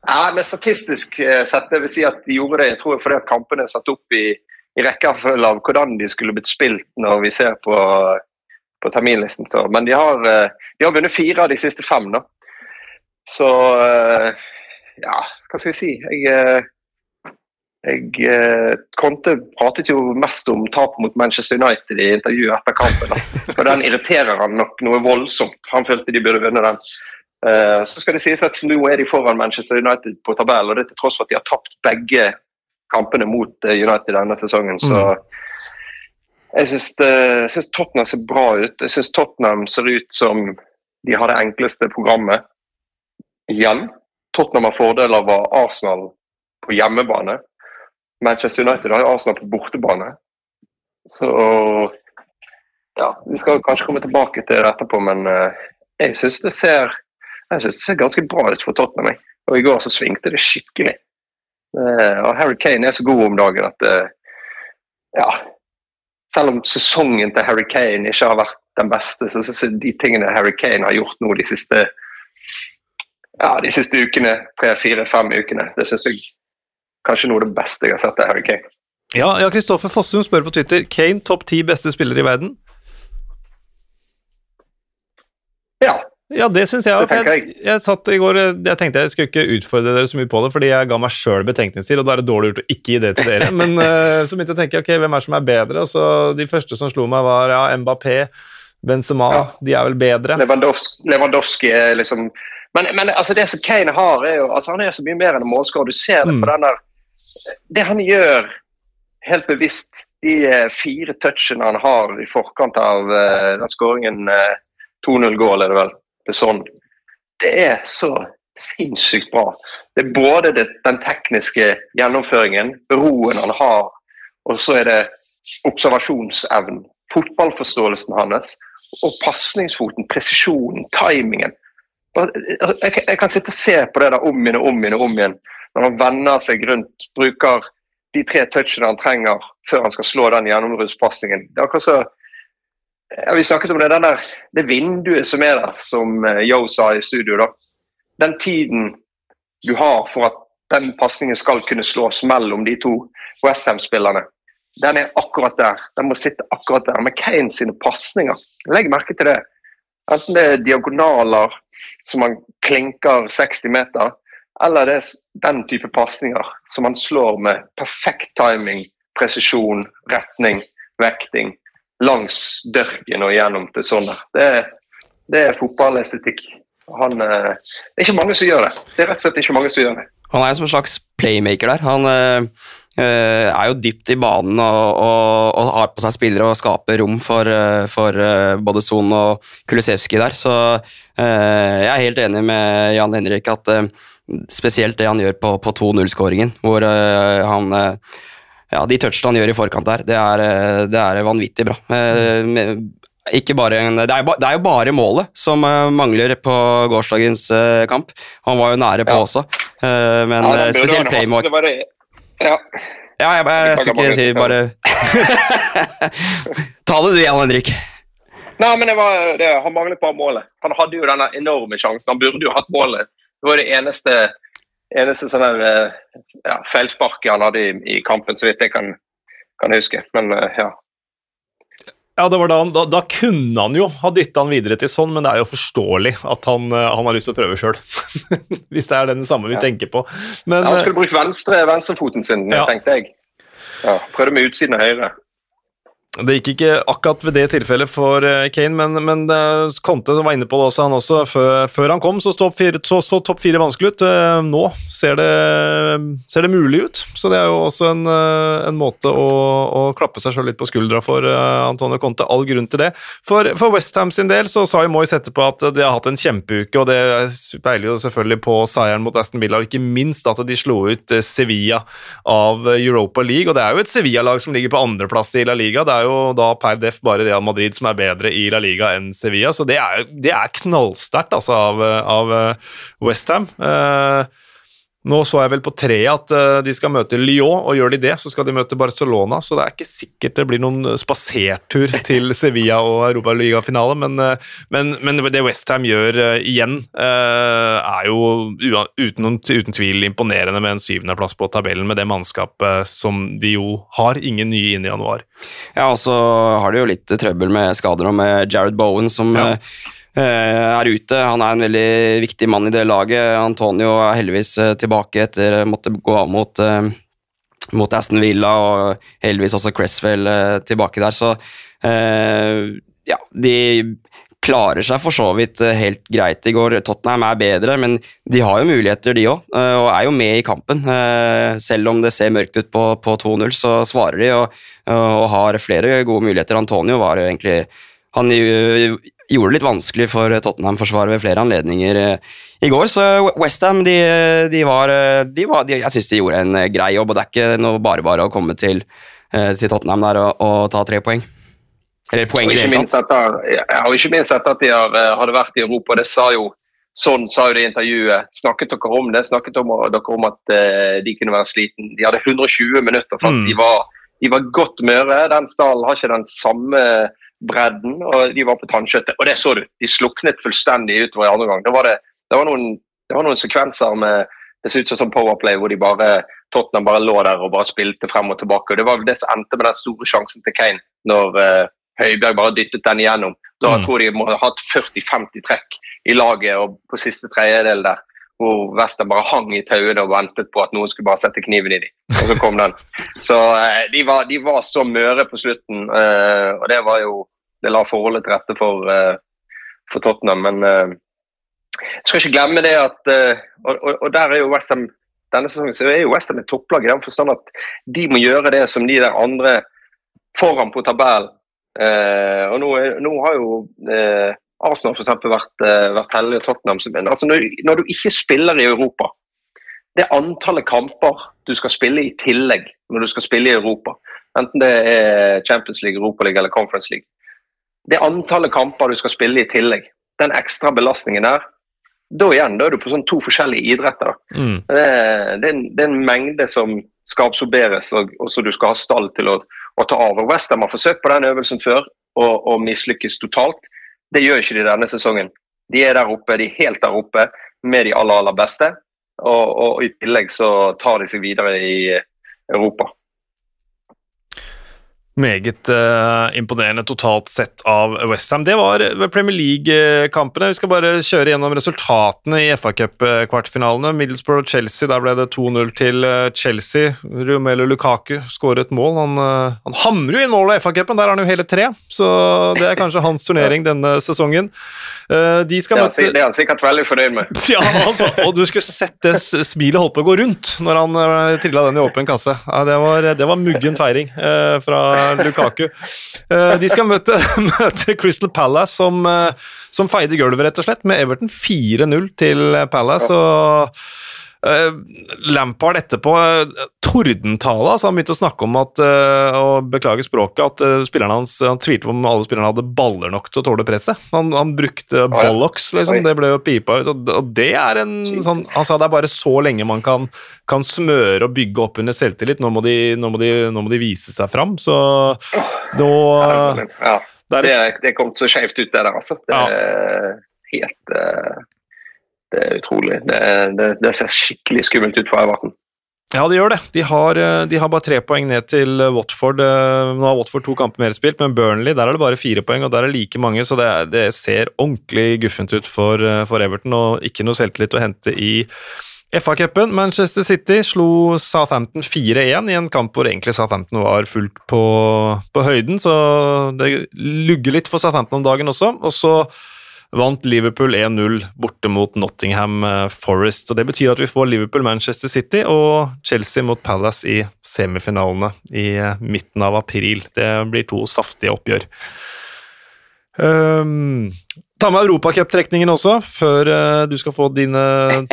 Ja, men Statistisk eh, sett det vil si at de gjorde det jeg tror fordi at kampene er satt opp i, i rekkefølge av hvordan de skulle blitt spilt når vi ser på, på terminlisten. Så, men de har, eh, de har vunnet fire av de siste fem. da. Så ja, hva skal jeg si. Jeg, jeg Conte pratet jo mest om tapet mot Manchester United i intervjuet etter kampen. Og Den irriterer han nok noe voldsomt. Han følte de burde vunnet den. Uh, så skal det sies at Nå er de foran Manchester United på tabell, og det til tross for at de har tapt begge kampene mot uh, United denne sesongen. Så mm. jeg syns Tottenham ser bra ut. Jeg syns Tottenham ser ut som de har det enkleste programmet igjen. Tottenham har fordel av Arsenal på hjemmebane. Manchester United har jo Arsenal på bortebane. Så ja, Vi skal kanskje komme tilbake til det etterpå, men jeg syns det jeg det ser ganske bra ut for Tottenham. Og i går så svingte det skikkelig. Uh, og Harry Kane er så god om dagen at uh, ja, selv om sesongen til Harry Kane ikke har vært den beste, så syns jeg de tingene Harry Kane har gjort nå de siste ja, de siste ukene, tre, fire, fem ukene, det syns jeg kanskje noe av det beste jeg har sett av Harry Kane. Ja, ja Kristoffer Fossum spør på Twitter Kane topp ti beste spillere i verden. Ja, ja, det syns jeg òg. Jeg, jeg, satt i går Jeg tenkte jeg skulle ikke utfordre dere så mye på det, fordi jeg ga meg sjøl betenkningstid, og da er det dårlig gjort å ikke gi det til dere. Men uh, så begynte jeg å tenke ok, hvem er det som er bedre? Og så De første som slo meg, var ja, Mbappé, Benzema. Ja. De er vel bedre. Lewandowski, Lewandowski er liksom men, men, altså det som Kane har, er jo altså Han er så mye mer enn en målskårer. Du ser det på mm. den der Det han gjør helt bevisst, de eh, fire touchene han har i forkant av uh, den skåringen uh, 2-0-gål, er det vel er sånn Det er så sinnssykt bra. Det er både det, den tekniske gjennomføringen, roen han har, og så er det observasjonsevnen, fotballforståelsen hans, og pasningsfoten, presisjonen, timingen. Jeg, jeg, kan sitte og se på det der om igjen og om igjen og om igjen. Når han vender seg rundt, bruker de tre touchene han trenger før han skal slå den gjennombruddspasningen. Det er akkurat så ja, Vi snakket om det, der, det vinduet som er der, som Yo eh, sa i studio. da. Den tiden du har for at den pasningen skal kunne slås mellom de to Westham-spillerne, den er akkurat der. Den må sitte akkurat der. Med Kane sine pasninger, legg merke til det. Enten det er diagonaler som han klinker 60 meter, eller det er den type pasninger som han slår med perfekt timing, presisjon, retning, vekting langs dørken og gjennom til sånn Det, det er fotballestetikk. Han, eh, det er ikke mange som gjør det. Det er rett og slett ikke mange som gjør det. Han er som en slags playmaker der. Han øh, er jo dypt i banen og, og, og, har på seg spillere og skaper rom for, for både Son og Kulisevskij der. Så øh, jeg er helt enig med Jan Henrik at øh, spesielt det han gjør på, på 2-0-skåringen, hvor han ja, de touchene han gjør i forkant der, det er, eh, det er vanvittig bra. Eh, ikke bare en, det, er jo, det er jo bare målet som mangler på gårsdagens kamp. Han var jo nære på ja. også, men ja, spesielt Playmark Ja. ja, jeg, jeg, jeg skal ikke si bare Ta det du, Jan Henrik. Nei, men det var, det, Han manglet bare målet. Han hadde jo denne enorme sjansen. Han burde jo hatt målet. Det var det eneste eneste sånn eh, ja, feilsparket han hadde i, i, kampen, så vidt jeg kan, kan huske. Men eh, ja. Ja, det var da, han, da, da kunne han jo ha dytta han videre til sånn, men det er jo forståelig at han, eh, han har lyst til å prøve sjøl. Hvis det er den samme vi ja. tenker på. Men, ja, han skulle brukt venstre, venstrefoten sin, ja. tenkte jeg. Ja, prøvde med utsiden av høyre. Det gikk ikke akkurat ved det tilfellet for eh, Kane, men, men eh, Conte var inne på det også, han også. Før, før han kom, så så, så, så topp fire vanskelig ut. Eh, nå ser det, ser det, mulig ut, så det er jo også en, en måte å, å, klappe seg sjøl litt på skuldra for Antonio Conte. All grunn til det. For, for Westham sin del så sa jo Moyes etterpå at de har hatt en kjempeuke, og det peiler jo selvfølgelig på seieren mot Aston Villa, og ikke minst at de slo ut Sevilla av Europa League. Og det er jo et Sevilla-lag som ligger på andreplass i La Liga. det er jo jo da per def bare Real Madrid som er bedre i La Liga enn Sevilla, så det er, det er knallsterkt altså, av, av eh, Westham. Eh, Nå så jeg vel på treet at uh, de skal møte Lyon, og gjør de det, så skal de møte Barcelona. Så det er ikke sikkert det blir noen spasertur til Sevilla og Europaligafinale, men, uh, men, men det Westham gjør igjen, er jo uten, uten, tvil imponerende med en syvendeplass på tabellen med det mannskapet som de jo har. Ingen nye inn i januar. Ja, og så har de jo litt trøbbel med skader og med Jared Bowen, som ja Eh, er ute. Han er en veldig viktig mann i det laget. Antonio er heldigvis eh, tilbake etter å måtte gå av mot, eh, mot Aston Villa, og heldigvis også Cresswell tilbake der. Så ja, de klarer seg for så vidt helt greit i går. Tottenham er bedre, men de har jo muligheter, de òg, og er jo med i kampen. Selv om det ser mørkt ut på, på 2-0, så svarer de og, og, har flere gode muligheter. Antonio var jo egentlig Han gjorde det litt vanskelig for Tottenham-forsvaret ved flere anledninger eh, i går. Så Westham, de, de, var, eh, de var de, Jeg syns de gjorde en eh, grei jobb, og det er ikke noe bare bare å komme til, til Tottenham der og, og, ta tre poeng. Eller poeng i det hele tatt. Og ikke minst etter at de har, hadde vært i Europa. Det sa jo Sånn sa jo det i intervjuet. Snakket dere om det? Snakket om, dere om at uh, de kunne være sliten? De hadde 120 minutter. Mm. De, var, de, var, godt møre. Den stallen har ikke den samme bredden, og de var på tannkjøttet. Og det så du. De sluknet fullstendig utover i andre gang. Det var, det, det var, noen, det var noen, sekvenser med det så ut som sånn Powerplay hvor de bare, Tottenham bare lå der og bare spilte frem og tilbake. og Det var det som endte med den store sjansen til Kane, når uh, Høibjerg bare dyttet den igjennom. Da mm. tror jeg de må ha hatt 40-50 trekk i laget og på siste tredjedel der hvor Western bare hang i tauene og ventet på at noen skulle bare sette kniven i dem. Og så kom den. Så uh, de, var, de, var, så møre på slutten, uh, og det var jo Det la forholdet til rette for, uh, for Tottenham. Men jeg skal ikke glemme det at og, og, og, der er jo Westham denne sesongen så er jo Westham et topplag i den forstand at de må gjøre det som de der andre foran på tabellen. og nå, nå har jo Arsenal for eksempel, vært, uh, vært heldig, og Tottenham vinner. altså når, når, du ikke spiller i Europa Det antallet kamper du skal spille i tillegg når du skal spille i Europa, enten det er Champions League, Europa League eller Conference League Det antallet kamper du skal spille i tillegg, den ekstra belastningen der da igjen, da er du på sånn to forskjellige idretter. Mm. Det, det, er en, det, er en, mengde som skal absorberes, og, og så du skal ha stall til å, å ta av. Og Westham har forsøkt på den øvelsen før og, og mislykkes totalt. Det gjør ikke de denne sesongen. De er der oppe, de er helt der oppe med de aller, aller beste. Og, og i tillegg så tar de seg videre i Europa. Meget uh, imponerende totalt sett av Westham. Det var Premier League-kampene. Vi skal bare kjøre gjennom resultatene i FA Cup-kvartfinalene. Middlesbrough-Chelsea, der ble det 2-0 til eh, Chelsea. Romelu Lukaku skåret mål. Han, uh, han hamrer jo inn målet i FA-cupen, der har han jo hele tre. Så det er kanskje hans turnering denne sesongen. Uh, de er, det er han sikkert veldig fornøyd med. ja, altså, og du skulle sett det smilet holdt på å gå rundt når han uh, trilla den i åpen kasse. Ja, det, var, det var muggen feiring fra Lukaku. Eh, de skal møte, møte Crystal Palace, som, eh, som feide gulvet, rett og slett, med Everton 4-0 til Palace. og Lampard etterpå tordentale. Altså han begynte å snakke om at uh, og beklage språket, at uh, spillerne hans han tvilte på om alle spillerne hadde baller nok til å tåle presset. Han, han brukte bollocks, liksom. Det ble jo pipa ut. Og, det er en sånn Han sa det er bare så lenge man kan, kan smøre og bygge opp under selvtillit. Nå må de, nå må de, nå må de vise seg fram. Så nå ja. Det, er, det kom så skjevt ut, det der, altså. Det er helt det er utrolig. Det, det, det, ser skikkelig skummelt ut for Everton. Ja, det gjør det. De har, eh, de har, bare tre poeng ned til eh, Watford. Eh, nå har Watford to kamper mer spilt, men Burnley der er det bare fire poeng, og der er like mange, så det, det ser ordentlig guffent ut for, for, Everton, og ikke noe selvtillit å hente i FA-cupen. Manchester City slo Southampton 4-1 i en kamp hvor egentlig Southampton var fullt på, på høyden, så det lugger litt for Southampton om dagen også. og så vant Liverpool 1-0 borte mot Nottingham eh, Forest. og Det betyr at vi får Liverpool-Manchester City og Chelsea mot Palace i semifinalene i eh, midten av april. Det blir to saftige oppgjør. Um, ta med europacuptrekningen også, før uh, du skal få dine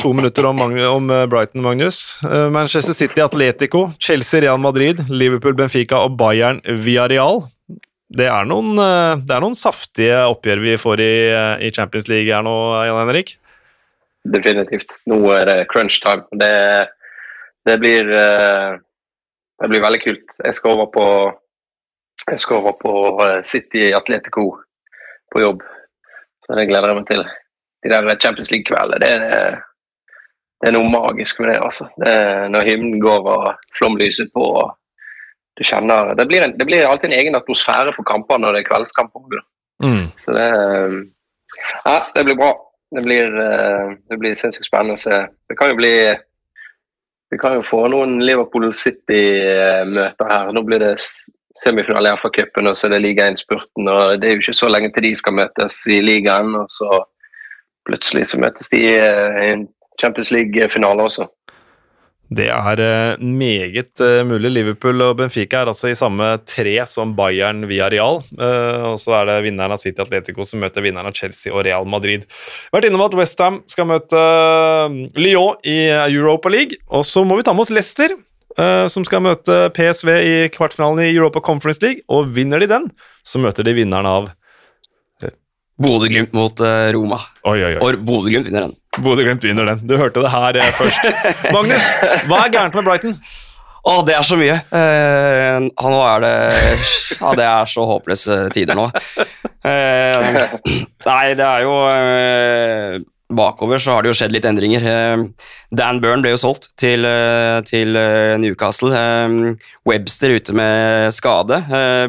to minutter om, om uh, Brighton, Magnus. Uh, Manchester City Atletico, Chelsea Real Madrid, Liverpool Benfica og Bayern Villarreal det er, noen, eh, det er noen saftige oppgjør vi får i, eh, i Champions League her nå, Jan Henrik? definitivt. Nå er det crunch time. Det, det, blir, eh, det blir veldig kult. Jeg skal over på, skal over på City Atletico på jobb. Så det gleder jeg meg til. De der Champions League-kveldene, det, det, er noe magisk med det. altså. Når hymnen går og flomlyset på. Du kjenner, det blir, en, det blir, alltid en egen atmosfære for kamper når det er kveldskamper. Mm. Så det, ja, det blir bra. Det blir, det blir sinnssykt spennende å se. Det kan jo bli vi kan jo få noen Liverpool City-møter her. Nå blir det semifinale i FA-cupen, og så er det ligainnspurten. og Det er jo ikke så lenge til de skal møtes i ligaen. og så Plutselig så møtes de i en Champions League-finale også. Det er eh, meget eh, mulig. Liverpool og Benfica er altså i samme tre som Bayern via Real. Eh, og så er det vinneren av City Atletico som møter vinneren av Chelsea og Real Madrid. Vært innom at Westham skal møte Lyon i Europa League. Og så må vi ta med oss Leicester, som skal møte PSV i kvartfinalen i Europa Conference League. Og vinner de den, så møter de vinneren av Bodø-Glimt mot Roma. Oi, oi, oi. Og Bodø-Glimt vinner den. Bodø-Glimt vinner den. Du hørte det her eh, først. Magnus, hva er gærent med Brighton? Å, det er så mye. Eh, nå er det Ja, det er så håpløse tider nå. Eh, nei, det er jo eh, bakover så har det jo skjedd litt endringer. Eh, Dan Burn ble jo solgt til, eh, til eh, Newcastle. Webster ute med skade.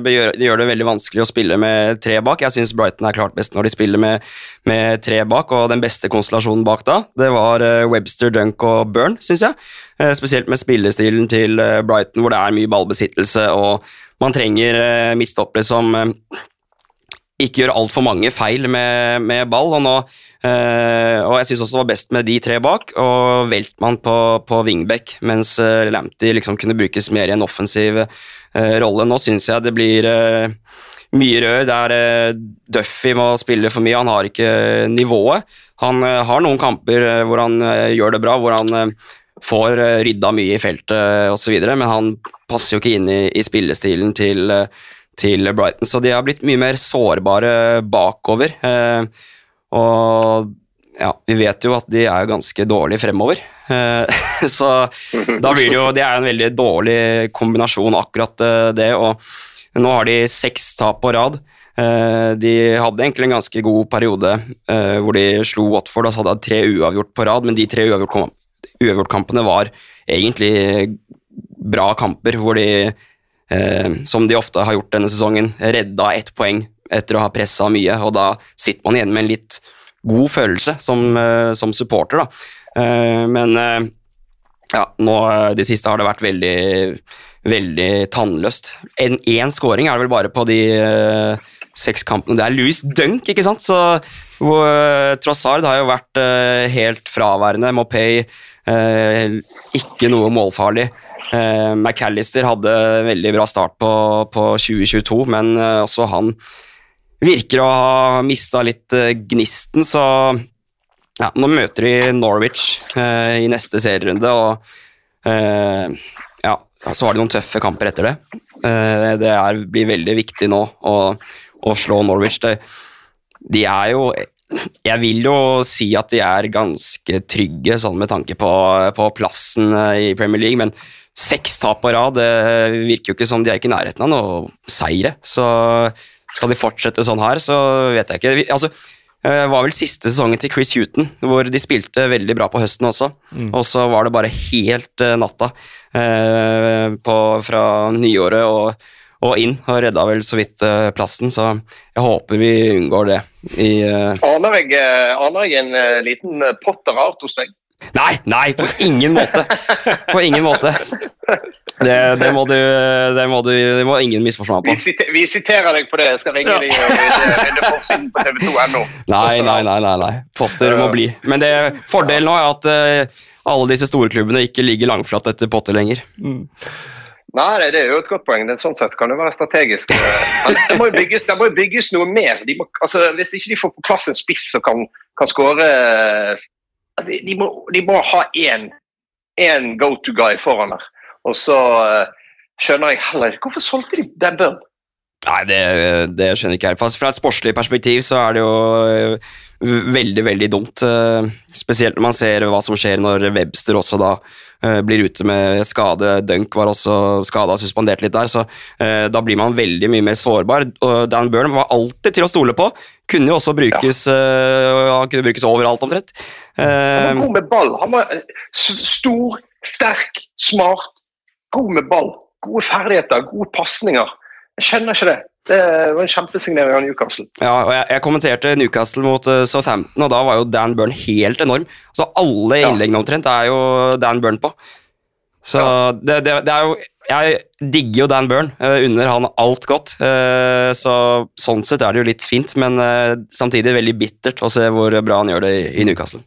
Det gjør det veldig vanskelig å spille med tre bak. Jeg syns Brighton er klart best når de spiller med, med, tre bak, og den beste konstellasjonen bak da, det var Webster, Dunk og Burn, syns jeg. Spesielt med spillestilen til Brighton, hvor det er mye ballbesittelse, og man trenger midtstoppere som ikke gjør altfor mange feil med, med ball. Og, nå, øh, og jeg syns også det var best med de tre bak, og Weltmann på, på wingback, mens uh, Lamptey liksom kunne brukes mer i en offensiv uh, rolle. Nå syns jeg det blir mye rør der Duffy må spille for mye. Han har ikke nivået. Han har noen kamper hvor han gjør det bra, hvor han får rydda mye i feltet osv., men han passer jo ikke inn i, i spillestilen til til Brighton. Så de har blitt mye mer sårbare bakover. Eh, og ja, vi vet jo at de er ganske dårlige fremover. Eh, så da blir det jo Det er en veldig dårlig kombinasjon, akkurat eh, det. Og nå har de seks tap på rad. De hadde egentlig en ganske god periode hvor de slo Watford og så hadde de tre uavgjort på rad, men de tre uavgjort-kampene var egentlig bra kamper hvor de eh, som de ofte har gjort denne sesongen, redda ett poeng etter å ha pressa mye, og da sitter man igjen med en litt god følelse som, eh, som supporter, da. Eh, men eh, ja, nå de siste har det vært veldig, veldig tannløst. Én scoring er det vel bare på de seks kampene. Det er Louis Dunk, ikke sant? Så Trossard har jo vært helt fraværende. Mopay ikke noe målfarlig. McAllister hadde veldig bra start på, på 2022, men også han virker å ha mista litt uh, gnisten, så ja, nå møter de Norwich i neste serierunde, og ja, så har de noen tøffe kamper etter det. det er, blir veldig viktig nå å, å slå Norwich. Det, de er jo jeg vil jo si at de er ganske trygge, sånn med tanke på, på plassen i Premier League, men seks tap på rad. Det virker jo ikke som de er ikke i nærheten av noe seire. Så skal de fortsette sånn her, så vet jeg ikke. Altså, det eh, var vel siste sesongen til Chris Huton, hvor de spilte veldig bra på høsten også. Mm. Og så var det bare helt uh, natta eh, på, fra nyåret og, og, inn, og redda vel så vidt uh, plassen. Så jeg håper vi unngår det. I, aner, jeg, aner jeg en liten Potter-art hos deg? Nei, nei, på ingen måte. På ingen måte. Det, det, må, du, det, må, du, det må ingen misforstå meg på. Vi, siter, vi, siterer deg på det. Jeg skal ringe ja. deg og redde forsiden på TV2.no. Nei, nei, nei, nei, nei. Potter må bli. Men det, fordelen nå er at uh, alle disse store klubbene ikke ligger langflatt etter Potter lenger. Mm. Nei, det er jo et godt poeng. Det, sånn sett kan det være strategisk. Men det må jo bygges, må bygges noe mer. De må, altså, hvis ikke de får på plass en spiss som kan, kan skåre de, må, de må ha én go to guy foran der. Og så uh, skjønner jeg heller Hvorfor solgte de den Burn? Nei, det, det skjønner ikke jeg. For Fra et sportslig perspektiv så er det jo eh, veldig, veldig dumt. eh, Spesielt når man ser hva som skjer når Webster også da eh, blir ute med skade. Dunk var også skada og suspendert litt der, så da blir man veldig mye mer sårbar. Og Dan Burn var alltid til å stole på. Kunne jo også brukes, ja. han kunne brukes overalt, omtrent. Han var god med ball. Han var stor, sterk, smart. God med ball. Gode ferdigheter, gode pasninger. Jeg skjønner ikke det. Det var en kjempesignering av Newcastle. Ja, og jeg, jeg kommenterte Newcastle mot eh, Southampton, og da var jo Dan Burn helt enorm. Så alle innleggene omtrent er jo Dan Burn på. Så det, det, det er jo Jeg digger jo Dan Burn. Uh, unner han alt godt. Uh, så sånn sett er det jo litt fint, men uh, samtidig veldig bittert å se hvor bra han gjør det i, i Newcastle.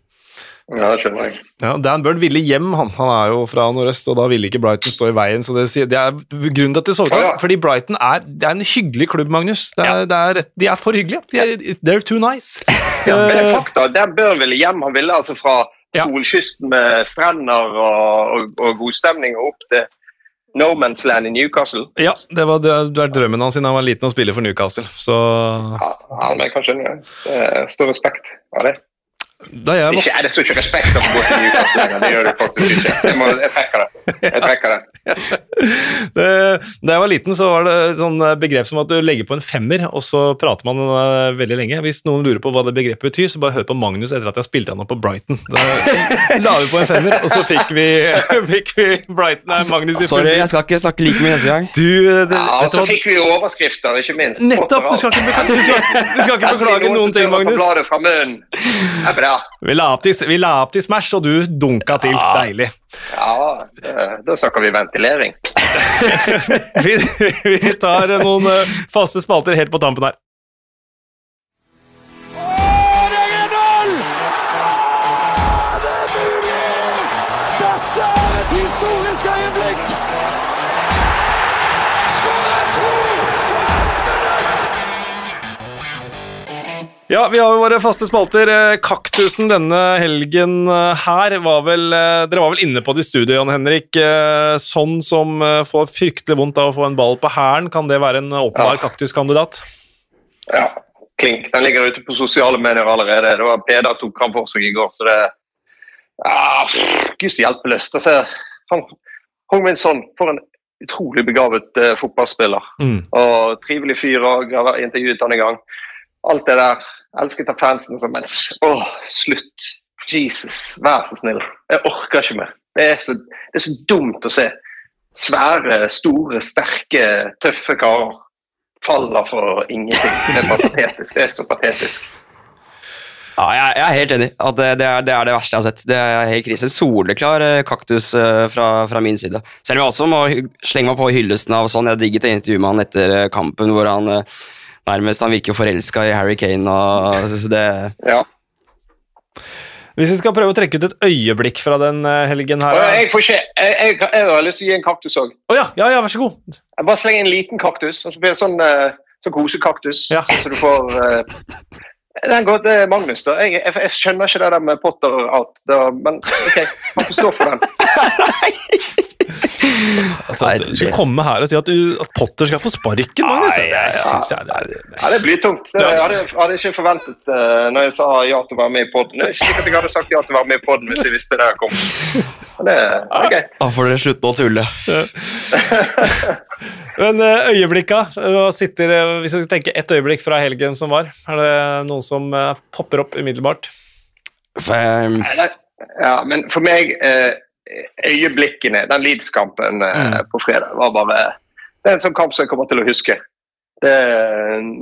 Ja, det skjønner jeg. Ja, Dan Burn ville hjem, han. Han er jo fra nordøst, og da ville ikke Brighton stå i veien. så Det, det er grunnen til at de solgte Ja, ja. Fordi Brighton er, det er en hyggelig klubb, Magnus. Det er, det er, de er for hyggelige. De er, they're too nice. Ja, men det er Eh, fakta. Dan Burn ville hjem. Han ville altså fra Ja. solkysten med strender og, og, og god stemning og opp til No Man's Land i Newcastle. ja, det var, det var drømmen hans siden han var liten å spille for Newcastle. Så Ja, ja, men jeg kan skjønne det. Stor respekt av det. Var Ikke, det står ikke respekt av å gå til Newcastle lenger. Det gjør det faktisk ikke. Jeg, må, jeg det. Jeg trekker det. det, Da jeg var liten, så var det et sånn begrep som at du legger på en femmer, og så prater man eh, veldig lenge. Hvis noen lurer på hva det begrepet betyr, så bare hør på Magnus etter at jeg spilte han opp på Brighton. Da la vi på en femmer, og så fikk vi, fikk vi Brighton Nei, Magnus i Sorry, jeg skal ikke snakke like mye neste gang. Du, det, Ja, og så fikk vi jo overskrifter, ikke minst. Nettopp! Du skal ikke, bekla- du skal, du skal ikke beklage noen ting, Magnus. Det er bra. Vi la opp til, vi la opp til Smash, og du dunka til. Deilig. Ja, da snakker vi ventilering. Vi, vi tar noen eh, faste spalter helt på tampen her. Ja, vi har jo våre faste spalter. Eh, Kaktusen denne helgen eh, her var vel eh, Dere var vel inne på det i studio, Jan Henrik. Sånn som får fryktelig vondt av å få en ball på hælen, kan det være en åpenbar Ja. kaktuskandidat? Ja, klink. Den ligger ute på sosiale medier allerede. Det var Peder tok han for seg i går, så det ja, Gud så hjelpeløst. Altså, han Hong Min Son for en utrolig begavet uh, fotballspiller. Mm. Og trivelig fyr og har intervjuet han en gang. Alt det der. Elsket av fansen. og sånn, Men åh, slutt. Jesus, vær så snill. Jeg orker ikke mer. Det er så, det er så dumt å se. Svære, store, sterke, tøffe karer faller for ingenting. Det er patetisk. Det er så patetisk. Ja, jeg, er helt enig. At det, det, er, det er det verste jeg har sett. Det er helt krise. Soleklar eh, kaktus eh, fra, fra min side. Selv om jeg også må slenge meg på hyllesten av sånn. Jeg digget å intervjue med han etter eh, kampen hvor han nærmest Han virker jo forelska i Harry Kane. Og, så det, Ja. Hvis vi skal prøve å trekke ut et øyeblikk fra den eh, helgen her jeg, får ikke, jeg, jeg, jeg har lyst til å gi en kaktus òg. ja, ja, ja, vær så god. Jeg bare slenger en liten kaktus, så blir det sånn, eh, sånn kosekaktus. Ja. Så du får uh, Den går til Magnus, da. Jeg, jeg, jeg skjønner ikke det der med Potter out, da, men OK, han får stå for den. Altså, at du skal komme her og si at, du, at Potter skal få sparken, Magnus. Nei, det ja, jeg det Ja, det blir tungt. Det hadde jeg hadde ikke forventet uh, når jeg sa ja til å være med i poden. Ikke sikkert jeg hadde sagt ja til å være med i poden hvis jeg visste det kom. Men det, det er greit. da får dere slutte å tulle. Men eh, øyeblikka, sitter, eh, hvis vi skal tenke ett øyeblikk fra helgen som var, er det noen som popper opp umiddelbart? For, Nei, Ja, men for meg eh, Øyeblikkene, den Leeds-kampen eh, Mm. på fredag, var bare Det er en sånn kamp som jeg kommer til å huske. Det,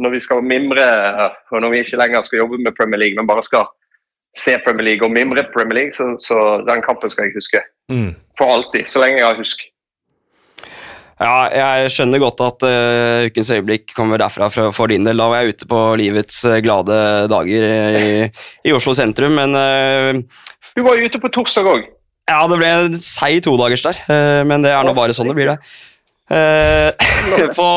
når vi skal mimre, og når vi ikke lenger skal jobbe med Premier League, men bare skal se Premier League og mimre Premier League, så, så den kampen skal jeg huske. Mm. For alltid. Så lenge jeg har husk. Ja, jeg skjønner godt at uh, ukens øyeblikk kommer derfra for, for din del. Da var jeg ute på livets eh, glade dager i, i Oslo sentrum, men uh, Du var jo ute på torsdag òg. Ja, det ble en seig todagers der. eh, men det er nå bare sånn det blir, det. Eh, på,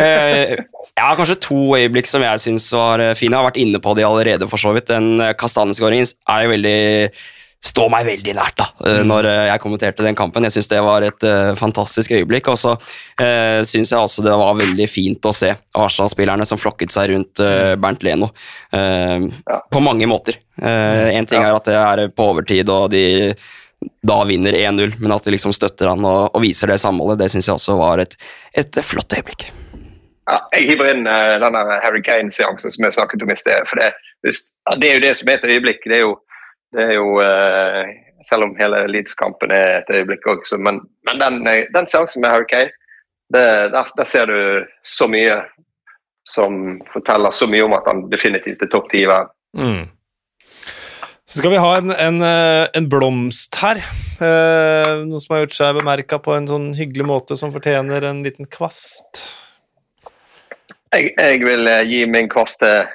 eh, har kanskje to øyeblikk som jeg syns var fine. Jeg har vært inne på de allerede, for så vidt. Den kastanjeskåringen er jo veldig Står meg veldig nært da, eh, når jeg kommenterte den kampen. Jeg syns det var et fantastisk øyeblikk. Og så uh, syns jeg også det var veldig fint å se Arsenal-spillerne som flokket seg rundt eh, Bernt Leno. Ja. På mange måter. Én ting Ja. er at det er på overtid, og de da vinner 1-0, men at de liksom støtter han og, og viser det samholdet, det syns jeg også var et, et flott øyeblikk. Ja, jeg hiver inn uh, denne Harry Kane-seansen som jeg snakket om i sted. for det, hvis, ja, det er jo det som er et øyeblikk. Det er jo, det er jo uh, Selv om hele Leeds-kampen er et øyeblikk òg, men, men den, eh, den seansen med Harry Kane, det, der, der ser du så mye som forteller så mye om at han definitivt er topp ti i verden. Mm. Så skal vi ha en, en, eh, en blomst her. Eh, noe som har gjort seg bemerka på en sånn hyggelig måte som fortjener en liten kvast. Jeg, jeg vil eh, gi min kvast til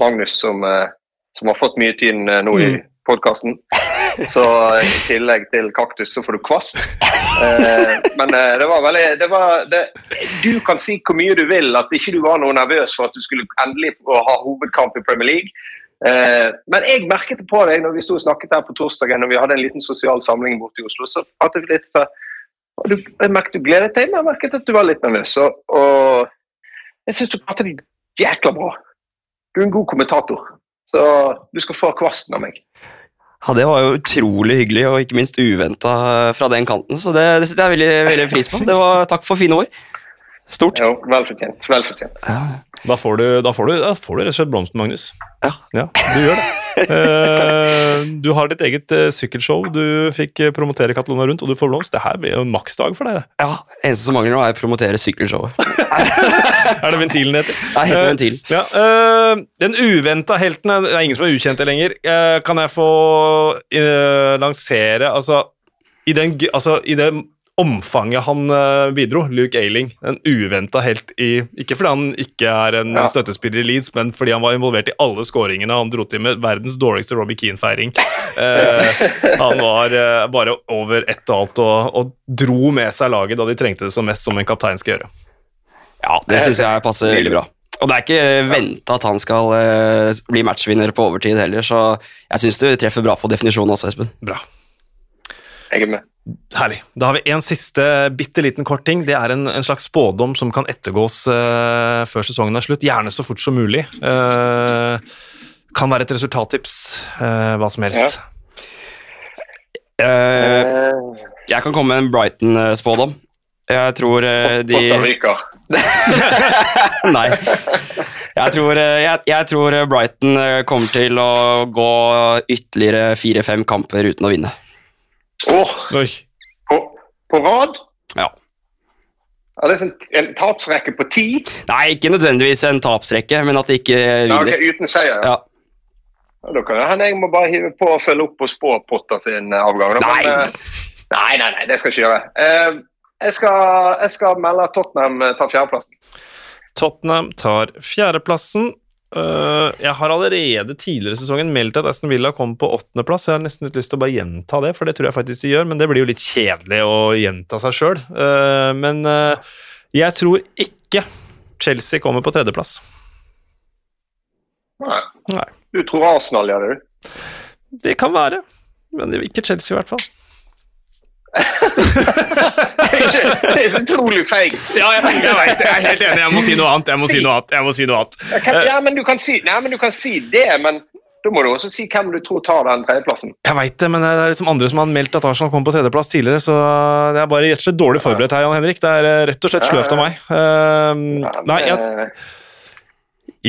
Magnus, som, eh, som har fått mye tyn nå i Mm. podkasten. Så i tillegg til kaktus, så får du kvast. Eh, men det var veldig det var, det, Du kan si hvor mye du vil at ikke du var noe nervøs for at du skulle endelig ha hovedkamp i Premier League. Eh, men jeg merket det på deg når vi sto og snakket her på torsdagen og vi hadde en liten sosial samling borte i Oslo. så pratet vi litt så, og du, Jeg merket du gledet deg, men jeg merket at du var litt nervøs. Og, og jeg syns du pratet jækla bra. Du er en god kommentator. Så du skal få kvasten av meg. Ja, Det var jo utrolig hyggelig, og ikke minst uventa fra den kanten. Så det, det setter jeg veldig, veldig pris på. Det var Takk for fine ord. Stort. Jo, velfortjent. Velfortjent. Da får du, da får du, da får du rett og slett blomsten, Magnus. Ja. du gjør det. Eh, du har ditt eget eh, sykkelshow. Du fikk eh, promotere Catalona rundt, og du får blomst. Det her blir jo en maksdag for deg. det. Ja, Eneste som mangler nå, er å promotere sykkelshowet. Er det ventilen heter? Det heter Ventil. Uh. Ja, uh, den uventa helten Det er ingen som er ukjente lenger. Uh, kan jeg få lansere Altså, i, den, altså, i det omfanget han eh, bidro, Luke Ailing, en uventa helt i Ikke fordi han ikke er en Ja. støttespiller i Leeds, men fordi han var involvert i alle skåringene. Han dro til med verdens dårligste Robbie Keane-feiring. Eh, han var eh, bare over ett og alt og, og dro med seg laget da de trengte det som mest, som en kaptein skal gjøre. Ja, Det syns jeg passer veldig bra. Og det er ikke venta at han skal eh, bli matchvinner på overtid heller, så jeg syns du treffer bra på definisjonen også, Espen. Bra. Jeg er med. Herlig. Da har vi en siste bitte liten kort ting. Det er en, en slags spådom som kan ettergås uh, før sesongen er slutt. Gjerne så fort som mulig. Uh, kan være et resultattips. Uh, hva som helst. Ja. Eh, jeg kan komme med en Brighton-spådom. Jeg tror de Nei. Jeg tror, jeg, jeg tror Brighton kommer til å gå ytterligere fire-fem kamper uten å vinne. Oi. på, på rad? Ja. Er det er sånn, en tapsrekke på ti? Nei, ikke nødvendigvis en tapsrekke, men at de ikke Ja, okay, vinner. uten seier? Ja. Ja, Da kan det hende jeg må bare hive på og følge opp og spå Potter sin eh, avgang. Nei. Men, eh, nei, nei, nei, det skal jeg ikke gjøre. Eh, jeg, skal, jeg skal melde at Tottenham tar fjerdeplassen. Tottenham tar fjerdeplassen. Eh, jeg har allerede tidligere i sesongen meldt at Aston Villa kom på åttendeplass. Jeg har nesten litt lyst til å bare gjenta det, for det tror jeg faktisk de gjør, men det blir jo litt kjedelig å gjenta seg sjøl. men uh, jeg tror ikke Chelsea kommer på tredjeplass. Nei. Nei. Du tror Arsenal gjør det, du? Det kan være, men ikke Chelsea i hvert fall. Det er så utrolig feigt. Ja, jeg, jeg vet. Jeg er helt enig. Jeg må si noe annet. Jeg må si noe annet. Jeg må si noe annet. Ja, kan- Ja, men du kan si, nei, men du kan si det, men da må du også si hvem du tror tar den tredjeplassen. Jeg veit det, men det er liksom andre som har meldt at Arsenal kommer på tredjeplass tidligere, så det er bare rett og slett dårlig forberedt her, Jan Henrik. Det er eh, rett og slett sløvt av meg. Uh, nei, jeg, eh,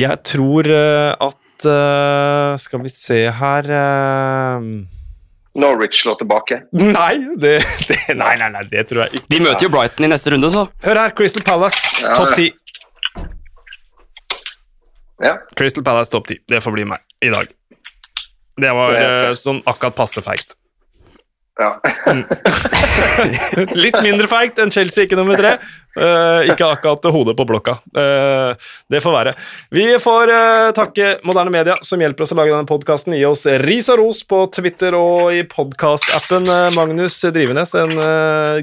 jeg tror eh, at uh, Skal vi se her eh, Norwich slår tilbake. Nei, det, det, nei, nei, nei, det tror jeg ikke. De møter jo Brighton i neste runde, så. Hør her, Crystal Palace, Ja. topp ti. Ja. Crystal Palace topp ti. Det får bli meg i dag. Det var eh, sånn akkurat passe feigt. Ja. Litt mindre feigt enn Chelsea, ikke nummer tre. Uh, ikke akkurat hodet på blokka. Uh, det får være. Vi får uh, takke moderne media som hjelper oss å lage denne podkasten. Gi oss ris og ros på Twitter og i podkastappen. Uh, Magnus Drivenes, en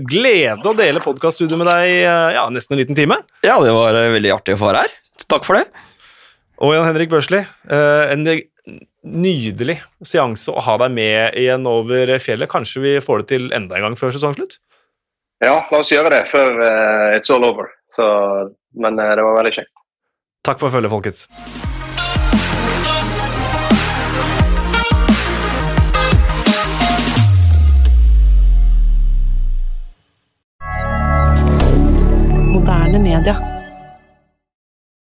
glede å dele podkaststudio med deg ja, nesten en liten time. Ja, det var veldig artig å få være her. Takk for det. Og Jan Henrik Børsli, eh, en nydelig seanse å ha deg med igjen over fjellet. Kanskje vi får det til enda en gang før sesongslutt? Ja, la oss gjøre det før uh, it's all over. Så, men uh, det var veldig kjekt. Takk for følget, folkens. Moderne media.